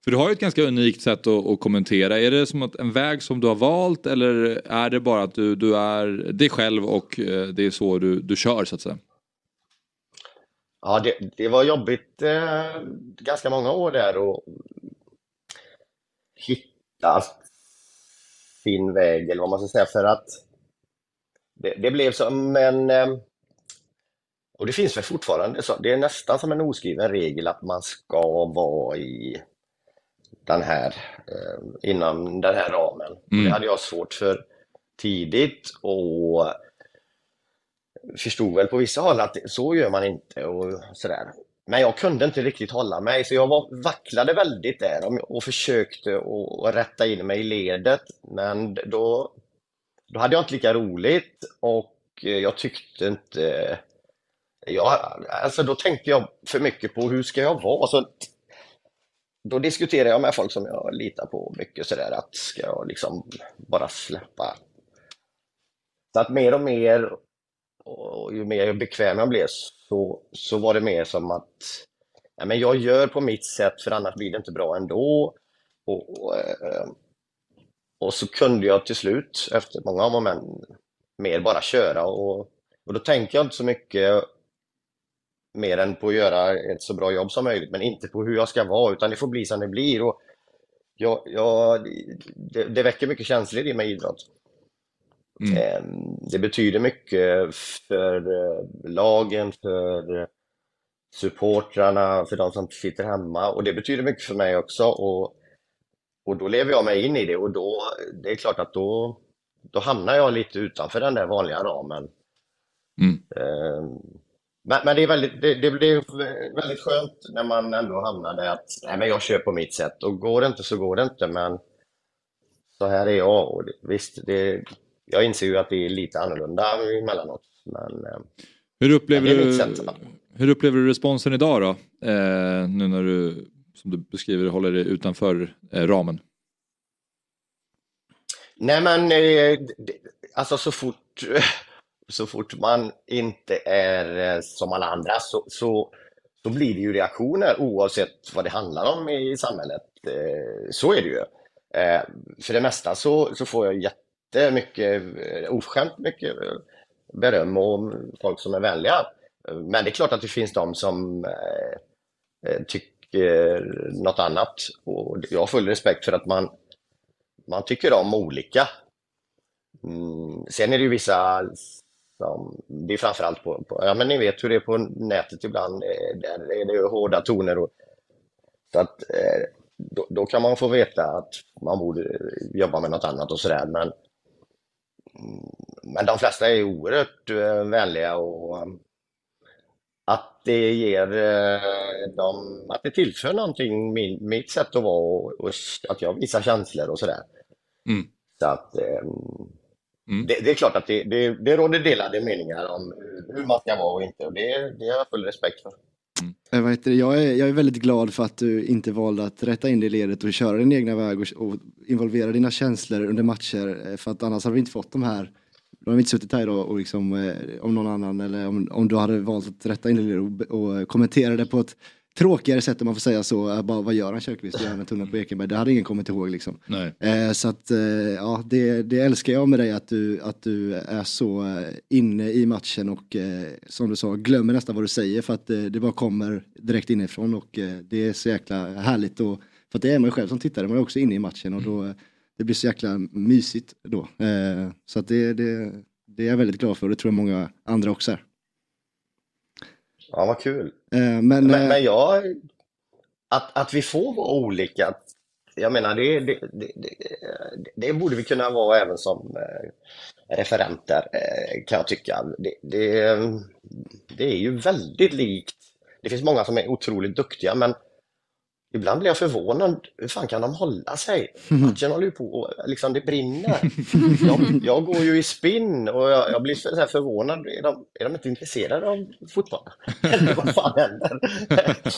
För du har ju ett ganska unikt sätt att, att kommentera. Är det som att en väg som du har valt eller är det bara att du, du är dig själv och eh, det är så du, du kör så att säga? Ja, det, det var jobbigt eh, ganska många år där och hitta sin väg eller vad man ska säga för att det, det blev som en eh, och det finns väl fortfarande så, det är nästan som en oskriven regel att man ska vara i den här, eh, inom den här ramen. Mm. Det hade jag svårt för tidigt och förstod väl på vissa håll att så gör man inte och sådär. Men jag kunde inte riktigt hålla mig så jag var, vacklade väldigt där och, försökte att- rätta in mig i ledet. Men då, då hade jag inte lika roligt och eh, jag tyckte inte... Jag, alltså då tänkte jag för mycket på hur ska jag vara? Så då diskuterar jag med folk som jag litar på mycket sådär att ska jag liksom bara släppa. Så att mer och mer och ju mer bekväm jag blev så, så var det mer som att ja, men jag gör på mitt sätt för annars blir det inte bra ändå. Och, och, eh, och så kunde jag till slut efter många om och men mer bara köra och, och då tänker jag inte så mycket mer än på att göra ett så bra jobb som möjligt men inte på hur jag ska vara utan det får bli som det blir. Och jag, jag, det, det väcker mycket känslor i mig idrott. Eh, Det betyder mycket för eh, lagen, för supportrarna, för de som sitter hemma. Och det betyder mycket för mig också. Och, och då lever jag mig in i det. Och då, det är klart att då, då hamnar jag lite utanför den där vanliga ramen. Eh, Men, men det är väldigt, det, det blir väldigt skönt när man ändå hamnar där att nej, men jag kör på mitt sätt. Och går det inte så går det inte men så här är jag. Och visst, det, jag inser ju att det är lite annorlunda emellanåt. Men, eh, Hur upplever, men du, sätt. hur upplever du responsen idag då? Eh, nu när du, som du beskriver, håller dig utanför eh, ramen. Nej men eh, alltså så fort, så fort man inte är eh, som alla andra så, så, så blir det ju reaktioner oavsett vad det handlar om i samhället. Eh, Så är det ju. För det mesta så, så får jag jättemycket, eh, oförskämt mycket beröm och folk som är vänliga. Men det är klart att det finns de som eh, eh, tycker något annat. Och jag har full respekt för att man, man tycker om olika. Mm, sen är det ju vissa som, det är framförallt på, på, ja men ni vet hur det är på nätet ibland, eh, där är det ju hårda toner och så att eh, då, då kan man få veta att man borde jobba med något annat och sådär men men de flesta är oerhört eh, vänliga och um, att det ger eh, dem, att det tillför någonting min, mitt sätt att vara och, och att jag visar känslor och sådär. Mm. Så att eh, det, det är klart att det, det, det råder delade meningar om hur- hur man ska vara och inte och det, det har jag full respekt för. Mm. Eh, vad heter det? Jag, är, jag är väldigt glad för att du inte valde att rätta in det i ledet och köra din egna väg och, och involvera dina känslor under matcher. Eh, för att annars hade vi inte fått de här, då hade vi inte suttit här idag och liksom, eh, om någon annan eller om, om du hade valt att rätta in det i ledet och, och eh, kommentera det på ett tråkigare sätt om man får säga så. Bara, vad gör han Kjellqvist? Gör han en tunnel på Ekenberg? Det hade ingen kommit ihåg liksom. Eh, så att eh, ja, det, det älskar jag med dig att du, att du är så eh, inne i matchen och eh, som du sa glömmer nästan vad du säger för att eh, det bara kommer direkt inifrån och eh, det är så jäkla härligt och för att det är man ju själv som tittare, man är också inne i matchen och då eh, det blir så jäkla mysigt då. Så att det, det, det är jag väldigt glad för och det tror jag många andra också är. Ja, vad kul. Eh, men, Men, eh, men jag, att, att vi får vara olika, jag menar det, det, det, det, borde vi kunna vara även som eh, referenter kan jag tycka. Det, det, det är ju väldigt likt. Det finns många som är otroligt duktiga men ibland blir jag förvånad. Hur fan kan de hålla sig? Matchen håller ju på liksom det brinner. Jag, jag går ju i spinn och jag, jag blir så här förvånad. Är de, är de inte intresserade av fotboll? Eller vad fan händer?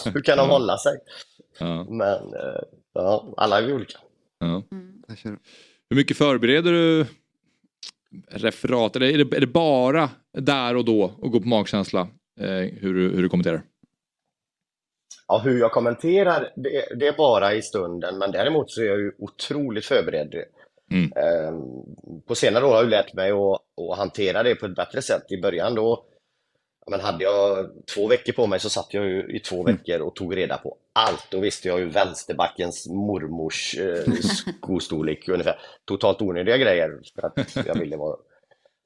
Hur kan de hålla sig? Men eh, ja, alla är vi olika. Ja. Hur mycket förbereder du referat? Eller är det, är det bara där och då och gå på magkänsla eh, hur, du, hur du kommenterar? Ja, hur jag kommenterar, det, det är bara i stunden, men däremot så är jag ju otroligt förberedd. Mm. Ehm, På senare år har jag lärt mig att, att hantera det på ett bättre sätt. I början då, men hade jag två veckor på mig så satt jag ju i två veckor och tog reda på allt. Då visste jag ju vänsterbackens mormors eh, skostorlek ungefär. Totalt onödiga grejer för att jag ville vara...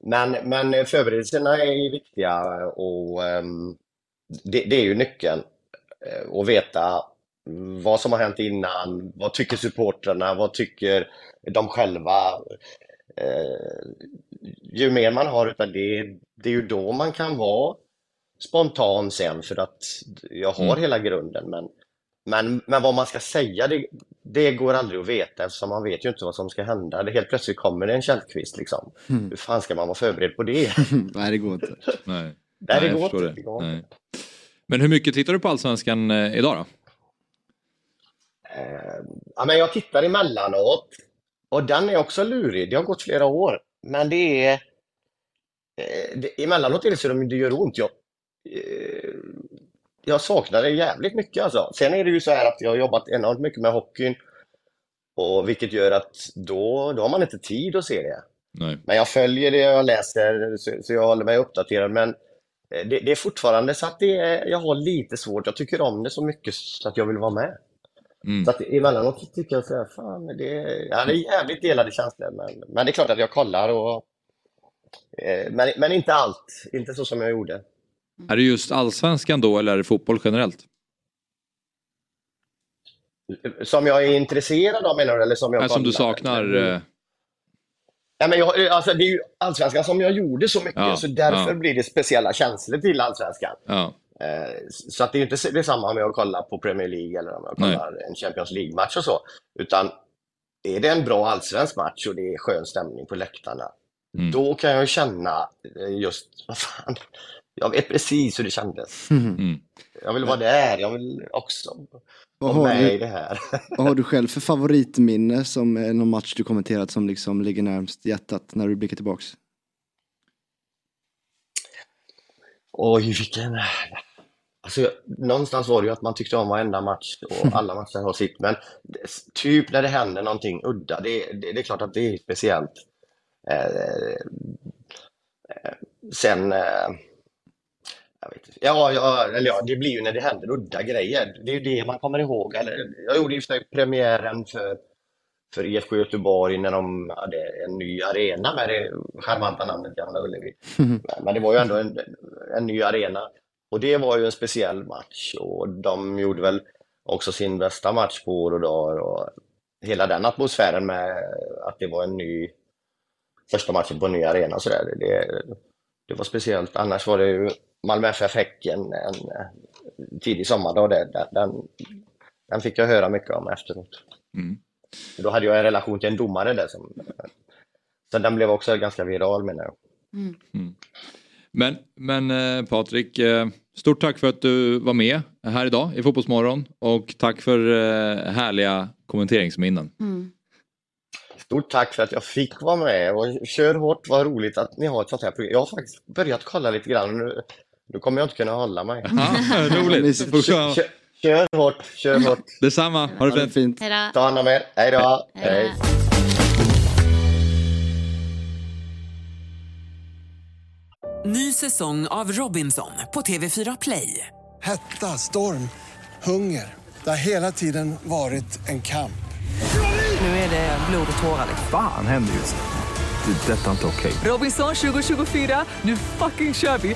Men, men förberedelserna är viktiga och ehm, det, det är ju nyckeln. Eh, Och veta vad som har hänt innan, vad tycker supportrarna, vad tycker de själva. Eh, ju mer man har utav det, det är ju då man kan vara spontan sen för att jag har Mm. hela grunden. Men, men, men vad man ska säga, det, det går aldrig att veta eftersom man vet ju inte vad som ska hända. Det helt plötsligt kommer det en källkvist liksom. Mm. Hur fan ska man vara förberedd på det? Nej det går inte. Nej, Nej, det går inte. Det. Men hur mycket tittar du på Allsvenskan eh, idag då? Eh, ja, men jag tittar emellanåt och den är också lurig. Det har gått flera år, men det är eh, det, emellanåt är det så att det gör ont. Jag, eh, jag saknar det jävligt mycket alltså. Sen är det ju så här att jag har jobbat enormt mycket med hockeyn och vilket gör att då, då har man inte tid att se det. Nej. Men jag följer det, jag läser, så, så jag håller mig uppdaterad. Men det, det är fortfarande så att det är, jag har lite svårt. Jag tycker om det så mycket så att jag vill vara med. Mm. Så att emellanåt tycker jag så här, fan, det, ja, det är jävligt delade känslor. Men, men det är klart att jag kollar och... Eh, men, men inte allt, inte så som jag gjorde. Är det just Allsvenskan då eller är det fotboll generellt? Som jag är intresserad av menar du? Eller som jag Nej, som du saknar? Eh, Nej, men jag, alltså, det är ju Allsvenskan som jag gjorde så mycket, Ja, så därför ja. blir det speciella känslor till Allsvenskan. Ja. Eh, Så att det är inte detsamma om jag kollar på Premier League eller om jag Nej. kollar en Champions League-match och så. Utan är det en bra allsvensk match och det är skön stämning på läktarna, Mm. då kan jag känna eh, just, vad fan, jag vet precis hur det kändes. Mm. Jag vill vara där, jag vill också Har med du- i det här. Vad har du själv för favoritminne som är någon match du kommenterat som liksom ligger närmst hjärtat när du blickar tillbaks? Oj, vilken... Alltså, jag- någonstans var det ju att man tyckte om varenda match och alla matcher har sitt, men typ när det händer någonting udda, det, det, det är klart att det är speciellt. Eh, eh, sen, eh, vet inte. Ja, ja, eller ja, det blir ju när det händer udda grejer. Det är ju det man kommer ihåg. Eller, jag gjorde ju premiären för, för IFK Göteborg när de hade en ny arena med det charmanta namnet Gamla Ullevi. Men, men det var ju ändå en, en ny arena. Och det var ju en speciell match och de gjorde väl också sin bästa match på år och dagar. Och hela den atmosfären med att det var en ny första matchen på en ny arena och sådär. Det, det var speciellt. Annars var det ju Malmö FF Häcken en tidig sommardag. Den, den, den fick jag höra mycket om efteråt. Mm. Då hade jag en relation till en domare där som så den blev också ganska viral menar jag. Mm. Men, men eh, Patrik, eh, stort tack för att du var med här idag i Fotbollsmorgon och tack för eh, härliga kommenteringsminnen. Mm. Stort tack för att jag fick vara med och kör hårt, vad roligt att ni har ett sånt här program. Jag har faktiskt börjat kolla lite grann nu, nu kommer jag inte kunna hålla mig. Ja, roligt. Kör, kör, kör hårt, kör hårt. Detsamma, ha det fint. Hejdå. Ta hand om er, hej då. Hej. Ny säsong av Robinson på TV4 Play. Hetta, storm, hunger. Det har hela tiden varit en kamp. Nu är det blod och tårar. Fan händer just nu. Det. är Detta är inte okej. Robinson 2024, nu fucking kör vi!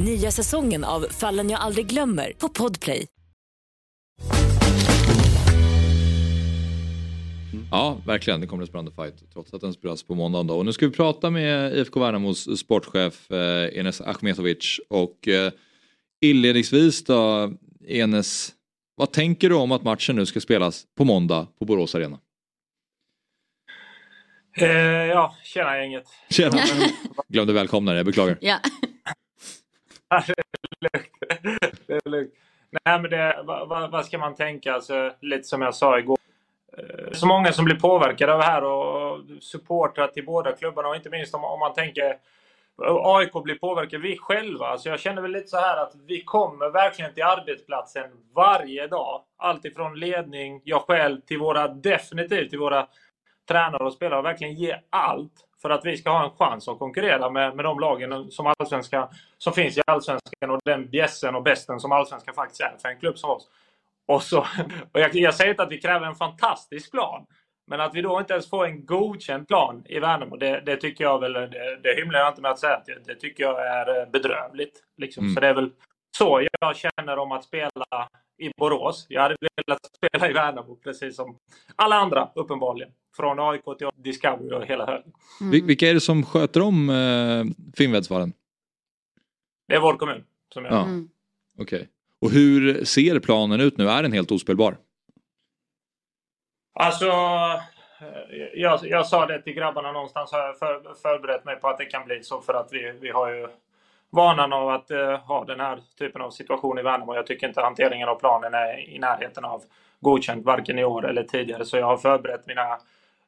Nya säsongen av Fallen jag aldrig glömmer på Podplay. Ja, verkligen. Det kommer en spännande fight trots att den spelas på måndag. Då. Och nu ska vi prata med IFK Värnamos sportchef eh, Enes Achmetovic. Och eh, inledningsvis då, Enes, vad tänker du om att matchen nu ska spelas på måndag på Borås Arena? Eh, ja, tjena gänget. Tjena. Glömde välkomna dig, jag beklagar. Ja. det är lugnt. Nej, men det, vad, vad, ska man tänka? Alltså, lite som jag sa igår. Eh, så många som blir påverkade av det här och supportrar till båda klubbarna och inte minst om, om man tänker eh, AIK blir påverkade, vi själva. Alltså jag känner väl lite så här att vi kommer verkligen till arbetsplatsen varje dag. Allt ifrån ledning, jag själv, till våra, definitivt till våra tränare och spelare. Verkligen ge allt för att vi ska ha en chans att konkurrera med, med de lagen som, allsvenska, som finns i Allsvenskan och den bjässen och bästen som Allsvenskan faktiskt är för en klubb som oss. Och, så, och jag, jag säger inte att vi kräver en fantastisk plan. Men att vi då inte ens får en godkänd plan i Värnamo, det, det tycker jag väl, det, det hymlar jag inte med att säga, det, det tycker jag är eh, bedrövligt. Liksom. Mm. Så det är väl så jag känner om att spela i Borås. Jag hade velat spela i Värnamo, precis som alla andra uppenbarligen. Från AIK till Discovery och hela högen. Vil- Vilka är det som sköter om eh, Finnvedsvallen? Det är vår kommun som gör Ja. det. Okej. Och hur ser planen ut nu? Är den helt ospelbar? Alltså, eh, jag, jag sa det till grabbarna någonstans. Har jag för, förberett mig på att det kan bli så för att vi, vi har ju vanan av att eh, ha den här typen av situation i Värnamo. Jag tycker inte hanteringen av planen är i närheten av godkänt varken i år eller tidigare. Så jag har förberett mina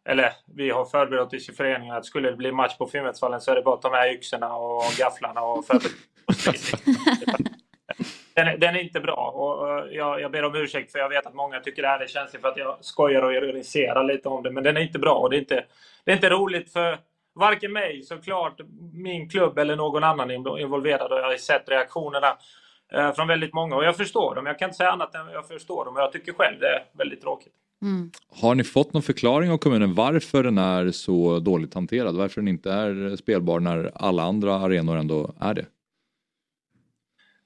eller vi har förberett oss i föreningen att skulle det bli match på Finnvedsvallen så är det bara att ta med yxorna och gafflarna och förbereda den, är- den är inte bra och jag, jag ber om ursäkt för jag vet att många tycker det här är känsligt för att jag skojar och ironiserar lite om det. Men den är inte bra och det är inte, det är inte roligt för varken mig såklart, min klubb eller någon annan inv- involverad. Och jag har sett reaktionerna eh, från väldigt många och jag förstår dem. Jag kan inte säga annat än jag förstår dem och jag tycker själv det är väldigt tråkigt. Har ni fått någon förklaring av kommunen varför den är så dåligt hanterad? Varför den inte är spelbar när alla andra arenor ändå är det?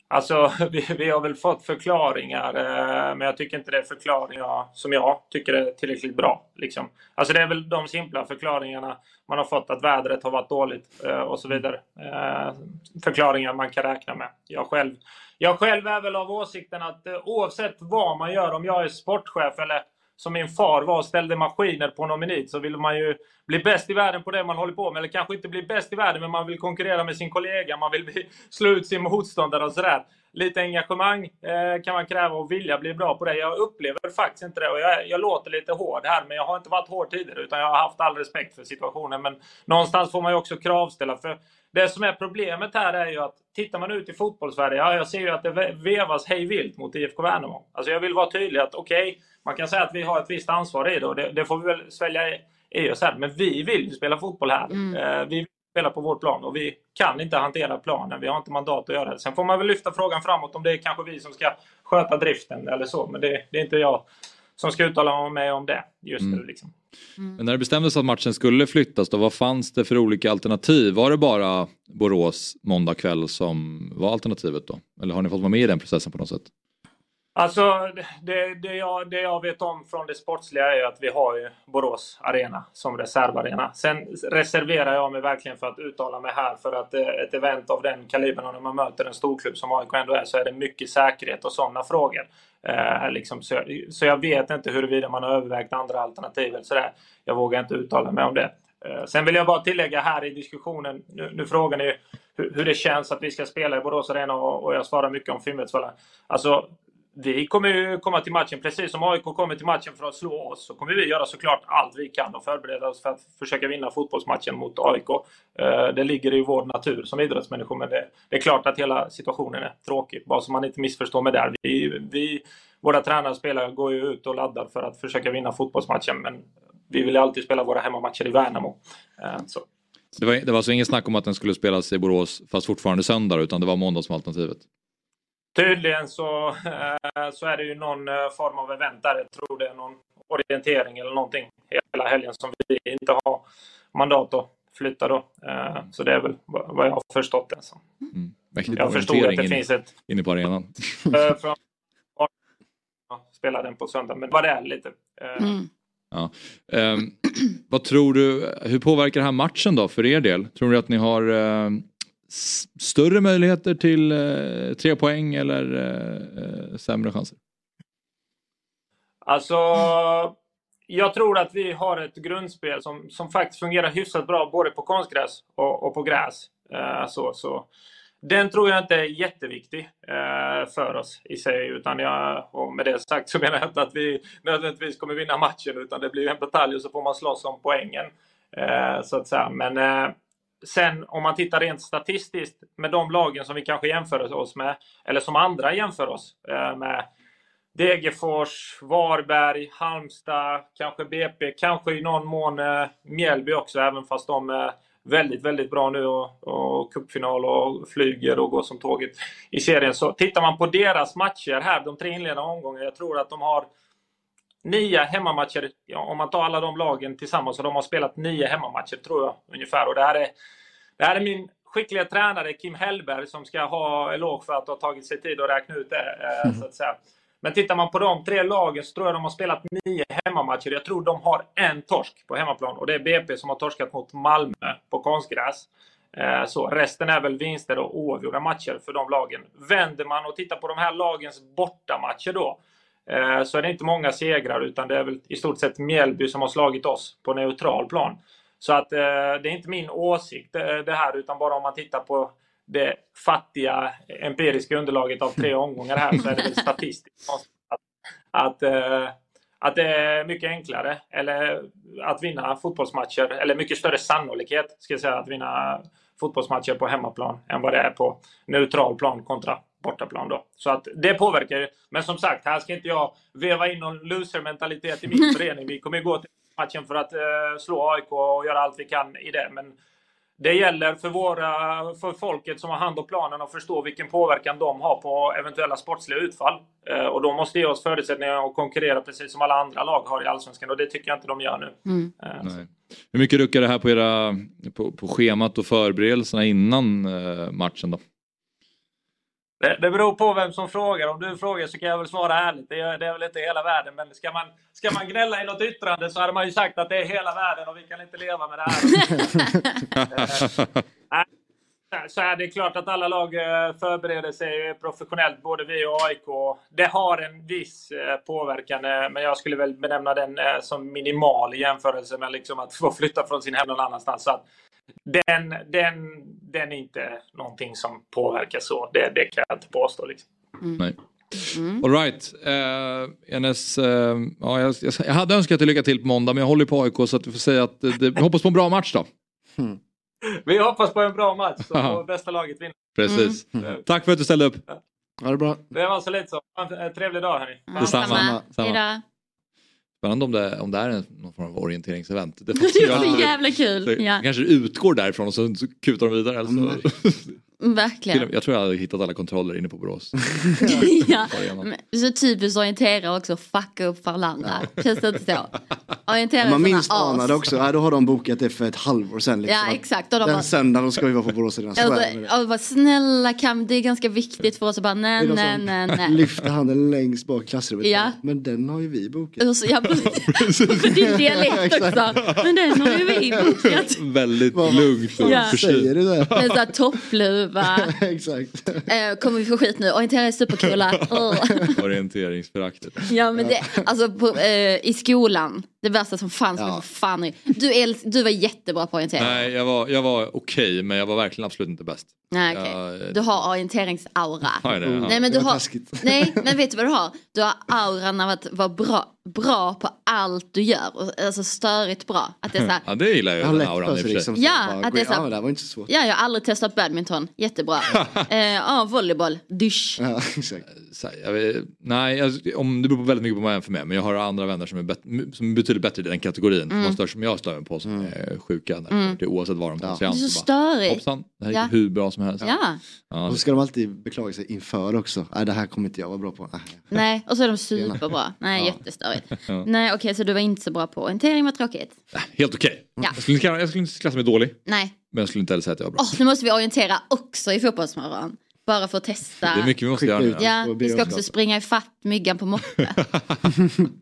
Alltså, vi, vi har väl fått förklaringar, eh, men jag tycker inte det är förklaringar som jag tycker är tillräckligt bra. Liksom. Alltså det är väl de simpla förklaringarna man har fått, att vädret har varit dåligt eh, och så vidare. Eh, förklaringar man kan räkna med. Jag själv, jag själv är väl av åsikten att eh, oavsett vad man gör, om jag är sportchef eller som min far var och ställde maskiner på någon minut så vill man ju bli bäst i världen på det man håller på med. Eller kanske inte bli bäst i världen, men man vill konkurrera med sin kollega, man vill bli, slå ut sin motståndare och sådär. Lite engagemang eh, kan man kräva och vilja bli bra på det. Jag upplever faktiskt inte det. Och jag, jag låter lite hård här, men jag har inte varit hård tidigare, utan jag har haft all respekt för situationen. Men någonstans får man ju också kravställa. För det som är problemet här är ju att tittar man ut i fotbollssverige, ja, jag ser ju att det vevas hej vilt mot IFK Värnamo. Alltså jag vill vara tydlig att okej, okay, man kan säga att vi har ett visst ansvar i det och det, det får vi väl svälja i oss här. Men vi vill ju spela fotboll här. Mm. Eh, vi vill spela på vår plan och vi kan inte hantera planen. Vi har inte mandat att göra det. Sen får man väl lyfta frågan framåt om det är kanske vi som ska sköta driften eller så. Men det, det är inte jag som ska uttala mig om det just mm. nu. Liksom. Mm. Men när det bestämdes att matchen skulle flyttas, då, vad fanns det för olika alternativ? Var det bara Borås måndag kväll som var alternativet då? Eller har ni fått vara med i den processen på något sätt? Alltså, det, det, jag, det jag vet om från det sportsliga är att vi har ju Borås Arena som reservarena. Sen reserverar jag mig verkligen för att uttala mig här för att eh, ett event av den kalibern och när man möter en storklubb som AIK ändå är så är det mycket säkerhet och sådana frågor. Eh, liksom, så, så, jag vet inte huruvida man har övervägt andra alternativ eller sådär. Jag vågar inte uttala mig om det. Eh, sen vill jag bara tillägga här i diskussionen, nu, nu frågar ni hur, hur, det känns att vi ska spela i Borås Arena och, och jag svarar mycket om Finnvedsvallen. Alltså, vi kommer ju komma till matchen, precis som AIK kommer till matchen för att slå oss, så kommer vi göra såklart allt vi kan och förbereda oss för att försöka vinna fotbollsmatchen mot AIK. Eh, det ligger i vår natur som idrottsmänniskor, men det, det är klart att hela situationen är tråkig. Bara så man inte missförstår mig där. Vi, vi, våra tränare och spelare går ju ut och laddar för att försöka vinna fotbollsmatchen, men vi vill alltid spela våra hemmamatcher i Värnamo. Eh, så. Det var, det var alltså inget snack om att den skulle spelas i Borås fast fortfarande söndag utan det var måndag som alternativet? Tydligen så, eh, så är det ju någon eh, form av event där. Jag tror det är någon orientering eller någonting hela helgen som vi inte har mandat att flytta då. Eh, så det är väl vad jag har förstått det som. Mm. Jag förstod att det finns ett... Inne på arenan. från, spela den på söndag, men vad det är lite. Mm. Ja. Um, vad tror du, hur påverkar det här matchen då för er del? Tror du att ni har uh, större möjligheter till eh, tre poäng eller eh, eh, sämre chanser? Alltså, jag tror att vi har ett grundspel som, som faktiskt fungerar hyfsat bra både på konstgräs och, och på gräs. Eh, så, så den tror jag inte är jätteviktig eh, för oss i sig. Utan jag, och med det sagt så menar jag inte att vi nödvändigtvis kommer vinna matchen. Utan det blir en batalj och så får man slåss om poängen. Eh, så att säga. Men eh, sen om man tittar rent statistiskt med de lagen som vi kanske jämför oss med. Eller som andra jämför oss eh, med. Degerfors, Varberg, Halmstad, kanske BP, kanske i någon mån eh, Mjällby också, även fast de är väldigt, väldigt bra nu och, och cupfinal och flyger och går som tåget i serien. Så tittar man på deras matcher här, de tre inledande omgångarna, jag tror att de har nio hemmamatcher, ja, om man tar alla de lagen tillsammans, så de har spelat nio hemmamatcher tror jag ungefär. Och det här är, det här är min skickliga tränare Kim Hellberg som ska ha eloge för att ha tagit sig tid att räkna ut det. Eh, så att säga. Men tittar man på de tre lagen så tror jag de har spelat nio hemmamatcher. Jag tror de har en torsk på hemmaplan och det är BP som har torskat mot Malmö på konstgräs. Eh, så resten är väl vinster och oavgjorda matcher för de lagen. Vänder man och tittar på de här lagens bortamatcher då så är det inte många segrar utan det är väl i stort sett Mjällby som har slagit oss på neutral plan. Så att eh, det är inte min åsikt det här utan bara om man tittar på det fattiga empiriska underlaget av tre omgångar här så är det väl statistiskt att, att, att det är mycket enklare eller att vinna fotbollsmatcher, eller mycket större sannolikhet ska jag säga, att vinna fotbollsmatcher på hemmaplan än vad det är på neutral plan kontra bortaplan. Då. Så att det påverkar ju. Men som sagt, här ska inte jag veva in någon loser-mentalitet i min förening. Vi kommer gå till matchen för att uh, slå AIK och göra allt vi kan i det. Men det gäller för, våra, för folket som har hand om planen att förstå vilken påverkan de har på eventuella sportsliga utfall. Eh, och de måste ge oss förutsättningar att konkurrera precis som alla andra lag har i Allsvenskan och det tycker jag inte de gör nu. Mm. Eh, Hur mycket ruckar det här på, era, på, på schemat och förberedelserna innan eh, matchen då? Det, det beror på vem som frågar. Om du frågar så kan jag väl svara ärligt. Det är, det är väl inte hela världen. Men ska man, ska man gnälla i något yttrande så hade man ju sagt att det är hela världen och vi kan inte leva med det här. Så här, det är klart att alla lag eh, förbereder sig professionellt, både vi och AIK. Det har en viss eh, påverkan, eh, men jag skulle väl benämna den eh, som minimal i jämförelse med liksom att få flytta från sin hem någon annanstans. Så att den, den, den är inte någonting som påverkar så. Det, det kan jag inte påstå. Liksom. Nej. All right. Uh, Enes, eh, ja, jag, jag, jag hade önskat dig lycka till på måndag men jag håller på AIK så att vi får säga att det, vi hoppas på en bra match då. Vi hoppas på en bra match så Ja. bästa laget vinna. Precis. Tack för att du ställde upp. Ha det bra. Det var så lite så. En trevlig dag hörni. Detsamma. Samma. Samma. Hejdå. Spännande om det, om det är en, någon form av orienteringsevent. Det, Det är så jävla kul. Så Ja. Kanske utgår därifrån och så, så kutar de vidare. Eller så. Till och Verkligen. Jag tror jag hade hittat alla kontroller inne på Borås. ja. Men Så typiskt orientera också, fucka upp för alla andra. Känns det inte så? Orientera Man as. anade också, ja, då har de bokat det för ett halvår sedan. Liksom. Ja, exakt. Och de Den bara- söndagen ska vi vara på Borås med Alltså, och bara, snälla kan, det är ganska viktigt för oss att bara nej, nej, nej, nej. Lyfter handen längst bak i klassrummet. Ja. Men den har ju vi bokat. Så, ja, precis. För din dialekt också. Men den har ju vi bokat. Väldigt lugnt och Ja. försynt. Säger du det? Med sån här toppluva. Exakt. Eh, kommer vi få skit nu? Orientera är supercoola. Oh. Orienteringsföraktet. Ja men det, alltså på, eh, i skolan, det värsta som fanns Ja. fan. Du, du var jättebra på orientering. Nej, jag var, jag var okej men jag var verkligen absolut inte bäst. Nej, okej. Jag- Du har orienteringsaura. Har jag det? Nej men du har, nej men vet du vad du har? Du har auran av att vara bra, bra på allt du gör. Alltså störigt bra. Att det är så här, Ja det gillar jag, Jag den auran i och liksom. Ja, Bara att det är så här- Ja, det var inte så svårt. ja jag har aldrig testat badminton, jättebra. eh, ja volleyboll, dysch. Ja, exakt. Så här, jag vet, nej, jag, om, det beror på väldigt mycket på vad man är för mig. Men jag har andra vänner som är, bet, som är betydligt bättre i den kategorin. Mm. har störst som jag stör mig på som är sjuka. När Mm. det, oavsett vad de tar sig Det är an. så störigt. Hoppsan, det här gick Ja. hur bra som helst. Ja. Ja, Och så ska de alltid beklaga sig inför också. Nej, det här kommer inte jag vara bra på. Nej. Nej, och så är de superbra. Nej, Ja. jättestörigt. Ja. Nej, okej, så du var inte så bra på orientering, vad tråkigt. Helt okej. Ja. Jag, skulle inte, jag skulle inte klassa mig dålig. Nej, Men jag skulle inte heller säga att jag var bra. Åh, nu måste vi orientera också i fotbollsmorgon. Bara för att testa. Det är mycket vi måste göra nu. Ja, vi ska också springa ifatt myggan på moppe.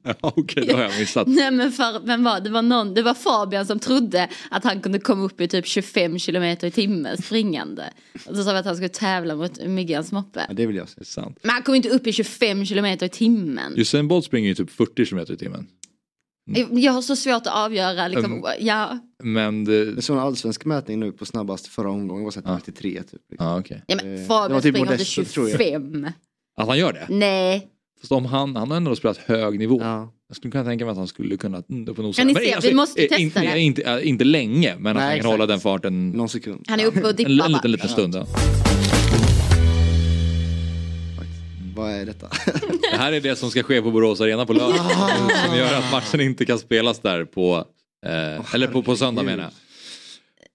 Ja, okej, det har jag missat. Nej men för, vem var det? var någon, det var Fabian som trodde att han kunde komma upp i typ 25 kilometer i timmen springande. Och så sa vi att han skulle tävla mot myggans moppe. Ja, det vill jag se. Sant. Men han kom inte upp i 25 kilometer i timmen. Usain Bolt springer ju typ 40 km i timmen. Jag har så svårt att avgöra liksom, Mm. ja, Men det... Det är sån allsvensk mätning nu på snabbast förra omgången var så att 93 typ. Ja, okej. ja Eh, men det Fabian var typ springer inte Modesto, tror jag. 25. Att han gör det? Nej. Fast om han, han har ändå spelat hög nivå. Jag skulle kunna tänka mig att han skulle kunna mm, upp och nosa. Ja, ni Men, ser, vi måste eh, testa inte, det. Inte, eh, inte länge, men att Nej, han kan exakt. hålla den farten. Någon sekund. Han är uppe och En, dippar en bara. liten, liten stund. Ja. Vad är detta? Det här är det som ska ske på Borås Arena på lördag. som gör att matchen inte kan spelas där på, eh, eller på, på söndag menar jag.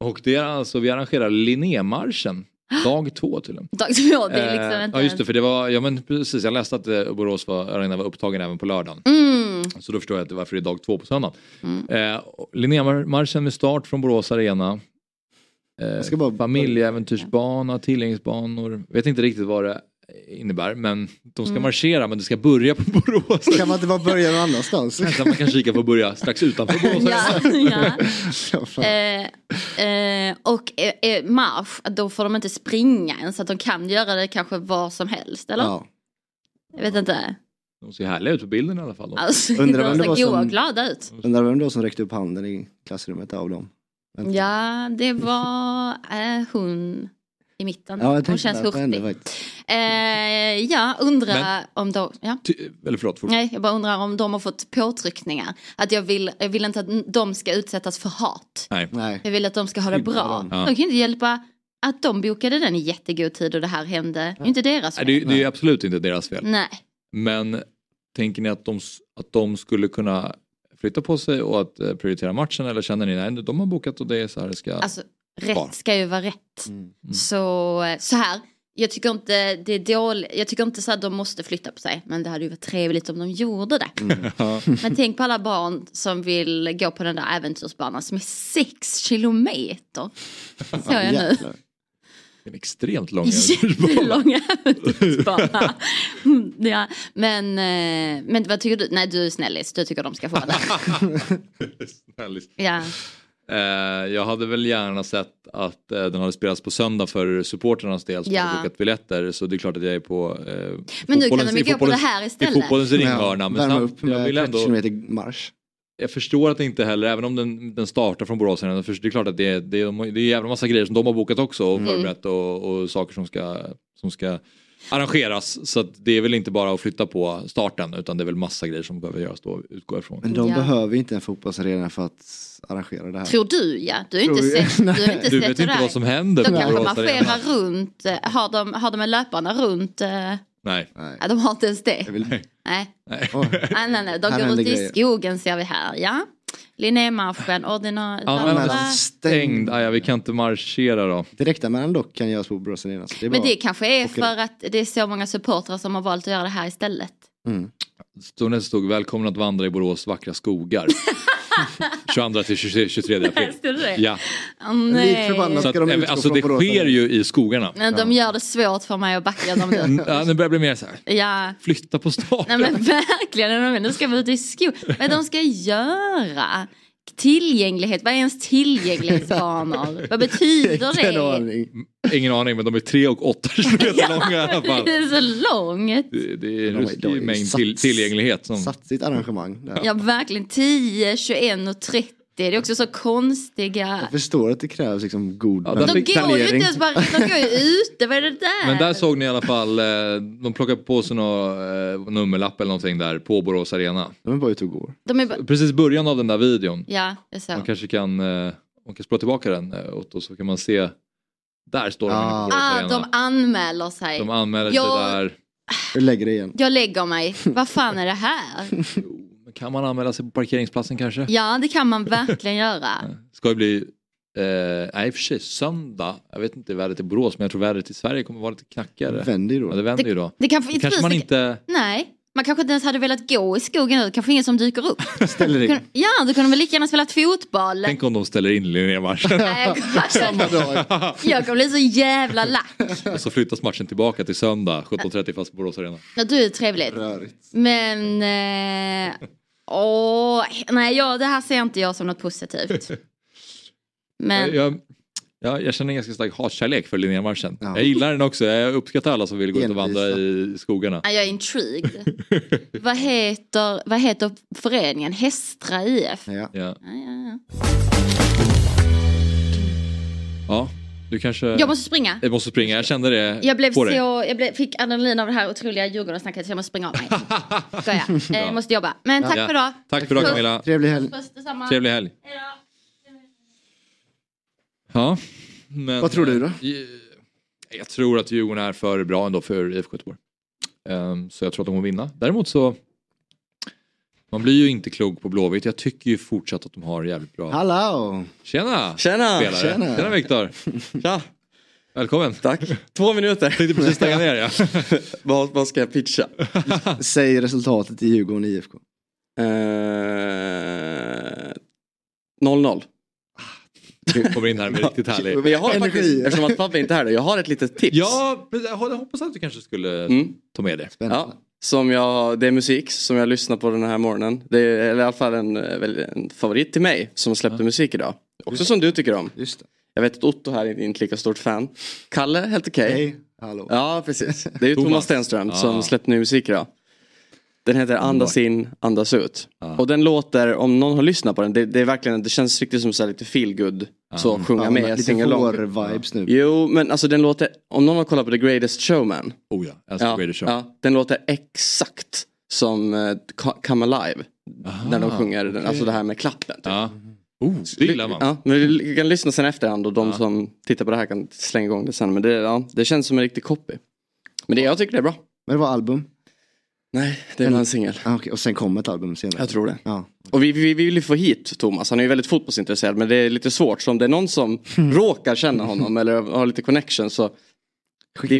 Och det är alltså, vi arrangerar Linnémarschen. Dag två till och med. Dag två, det är liksom Eh, inte... Ja just det, för det var, ja men precis, jag läste att eh, Borås var, arena var upptagen även på lördagen. Mm. Så då förstår jag att det varför det är dag två på söndagen. Eh, och Linnémarschen med start från Borås Arena. Eh, bara- familjeäventyrsbana, tillgänglighetsbanor. Vet inte riktigt vad det innebär men de ska Mm. marschera men det ska börja på Borås. Kan man inte bara börja någon annanstans? Kanske man kan kika på att börja strax utanför Borås. Ja, ja. Eh, eh, och eh, eh, marsch, då får de inte springa ens, så att de kan göra det kanske var som helst, eller? Ja. Jag vet inte. De ser härliga ut på bilden i alla fall. Alltså, Undrar vem de det var som- glada ut. Undrar vem då som räckte upp handen i klassrummet av dem? Ja, det var eh, hon i mitten. Ja, jag hon känns hurtig. Eh, ja, undrar Men- om de... Ja. Ty- Eller förlåt, fort. Nej, jag bara undrar om de har fått påtryckningar. Att jag vill, jag vill inte att de ska utsättas för hat. Nej. Nej. Jag vill att de ska ha det bra. Ja. De kan ju inte hjälpa att de bokade den i jättegod tid och det här hände. Det är inte deras Nej, fel. det, är- det är absolut inte deras fel. Nej. Men tänker ni att de, att de skulle kunna flytta på sig och att eh, prioritera matchen eller känner ni nej de har bokat och det är så här det ska Alltså? Rätt ska ju vara rätt. Mm. Så, eh, så här. Jag tycker inte det är dåligt. Jag tycker inte så att de måste flytta på sig. Men det hade ju varit trevligt om de gjorde det. Ja. Men tänk på alla barn som vill gå på den där äventyrsbanan som är sex kilometer. Så jag nu. En extremt lång Jättelång äventyrsbana. Mm, ja. Men, eh, men vad tycker du? Nej du är snällis, du tycker de ska få det. Snällis. Ja. Eh, jag hade väl gärna sett att eh, den hade spelats på söndag för supporternas del som Ja. hade bokat biljetter. Så det är klart att jag är på eh, Men nu kan de ju i gå på det här I istället. fotbollens ringhörna. Men Värma upp jag med vill 30 ändå... kilometer marsch. Jag förstår att det inte heller, även om den, den startar från Borås det är klart att det är, det det är en jävla massa grejer som de har bokat också och Mm. förberett och, och saker som ska, som ska arrangeras. Så att det är väl inte bara att flytta på starten utan det är väl massa grejer som behöver göras då, utgår ifrån. Men de Ja. behöver inte en fotbollsarena för att arrangera det här. Tror du ja, du har inte sett, du har inte Du sett vet inte vad som händer Då på kanske marscherar runt, eh, har de, har de löparna runt? eh, Nej. Ja, de har inte ens det. Vill... Nej. Nej. nej, nej, nej. De Här går ut i grejer. skogen ser vi här, ja. Linnémarschen, ordinarie... Anmälan men- är stängd, ah, ja, vi kan inte marschera då. Direktanmälan dock kan göras på Borås Arena. så Det Men det kanske är Okej. för att det är så många supportrar som har valt att göra det här istället. Mm. Stod stod välkommen att vandra i Borås vackra skogar. 22 till 23, 23 april. Ja. Nej. Så att, eh, alltså det sker ju i skogarna. Men de gör det svårt för mig att backa dem nu. Ja, det börjar bli mer så här. Ja, flytta på starten. nej men verkligen. Nu ska vi ut i skog. Vad de ska göra? Tillgänglighet, vad är ens tillgänglighetsbanor? Vad betyder det? Ingen aning men de är 3 och 8 kilometer långa i alla fall. Det är så långt. Det, det är en ruskig mängd sats- till, tillgänglighet. Som... Satsigt arrangemang. Ja, verkligen 10, 21 och 30. Det är också så konstiga... Jag förstår att det krävs liksom god Ja, De fick- går ju inte ens bara, de går ju ute, vad är det där? Men där såg ni i alla fall, eh, de plockade på sig någon eh, nummerlapp eller någonting där på Borås Arena. De är bara ute och går. De är bara... Precis i början av den där videon. Ja, det är så. Man kanske kan, eh, man kan spela tillbaka den eh, Otto så kan man se. Där står de inne på Borås Ah, Arena. de anmäler sig. De anmäler Jag- sig där. Jag lägger det igen. Jag lägger mig. Vad fan är det här? Kan man anmäla sig på parkeringsplatsen kanske? Ja, det kan man verkligen göra. Ska det bli, eh, nej i och för sig söndag. Jag vet inte vädret i Borås men jag tror vädret i Sverige kommer vara lite knackigare. Det vänder ju då. Ja, det vänder ju då. Det kan- Då kanske man inte Nej, man kanske inte ens hade velat gå i skogen nu. Kanske ingen som dyker upp. Ställer Kunde- Ja, då kunde de väl lika gärna spelat fotboll. Tänk om de ställer in Linnémarschen. Nej, jag kommer- Jag kommer bli så jävla lack. Och så flyttas matchen tillbaka till söndag 17.30 fast på Borås Arena. Ja, du är trevligt. Men... Eh, åh, nej, ja, det här ser inte jag som något positivt. Men... Jag, jag, jag känner en ganska stark hatkärlek för Linnémarschen. Jag gillar den också. Jag uppskattar alla som vill gå ut och vandra i skogarna. Ja, Jag är intrigued. vad, heter, vad heter föreningen? Hästra IF? Ja. Ja. Ja, ja, ja. ja, du kanske... Jag måste springa. Jag måste springa, jag kände det Jag, blev på så, dig. jag blev, fick adrenalin av det här otroliga Djurgårdensnacket så jag måste springa av mig. Skojar. Eh, Bra. Jag måste jobba. Men tack Ja. för idag. Tack för idag Camilla. Trevlig helg. Puss. Trevlig helg. Ja, men... Vad tror du då? eh, Jag tror att Djurgården är för bra ändå för IFK Göteborg. Ehm, Så jag tror att de kommer vinna. Däremot så man blir ju inte klok på Blåvitt. Jag tycker ju fortsatt att de har jävligt bra. Hallå! Tjena! Tjena! Spelare. Tjena. Tjena Viktor! Tja! Välkommen! Tack! Två minuter. Tänkte precis stänga ner ja. vad, vad ska jag pitcha? Säg resultatet i Djurgården IFK. Eh, 0-0. Du kommer in här med riktigt härlig... Men jag har Energi. faktiskt, eftersom att pappa inte är här då, jag har ett litet tips. Ja, jag hoppas att du kanske skulle Mm. ta med det. Ja, som jag, det är musik som jag lyssnar på den här morgonen. Det är eller i alla fall en, eh, en favorit till mig som släppte musik idag. Också som du tycker om. Just det. Jag vet att Otto här är inte lika stort fan. Kalle, helt okej. Hej. Hallå. Ja, precis. Det är ju Thomas. Thomas Stenström Ja. som släppte ny musik idag. Den heter Andas in, andas ut. Och den låter, om någon har lyssnat på den, det, det är verkligen, det känns riktigt som så här lite feel good Så sjunga Ja, med, lite sing along. vår-vibes nu. Jo, men alltså den låter, om någon har kollat på The Greatest Showman. Oh ja, älskar ja, Greatest Show. Ja, den låter exakt som uh, Come Alive. när de sjunger, den, alltså det här med klappen. Typ. Ja. Oh, det gillar man. Ja, men vi kan lyssna sen efterhand och de som tittar på det här kan slänga igång det sen. Men det, ja, det känns som en riktig copy. Men det, jag tycker det är bra. Men det var album? Nej, det var en singel. Ah, okej. Och sen kom ett album senare? Jag tror det. Ja. Och vi, vi, vi vill ju få hit Thomas, han är ju väldigt fotbollsintresserad men det är lite svårt. Så om det är någon som råkar känna honom eller har lite connection så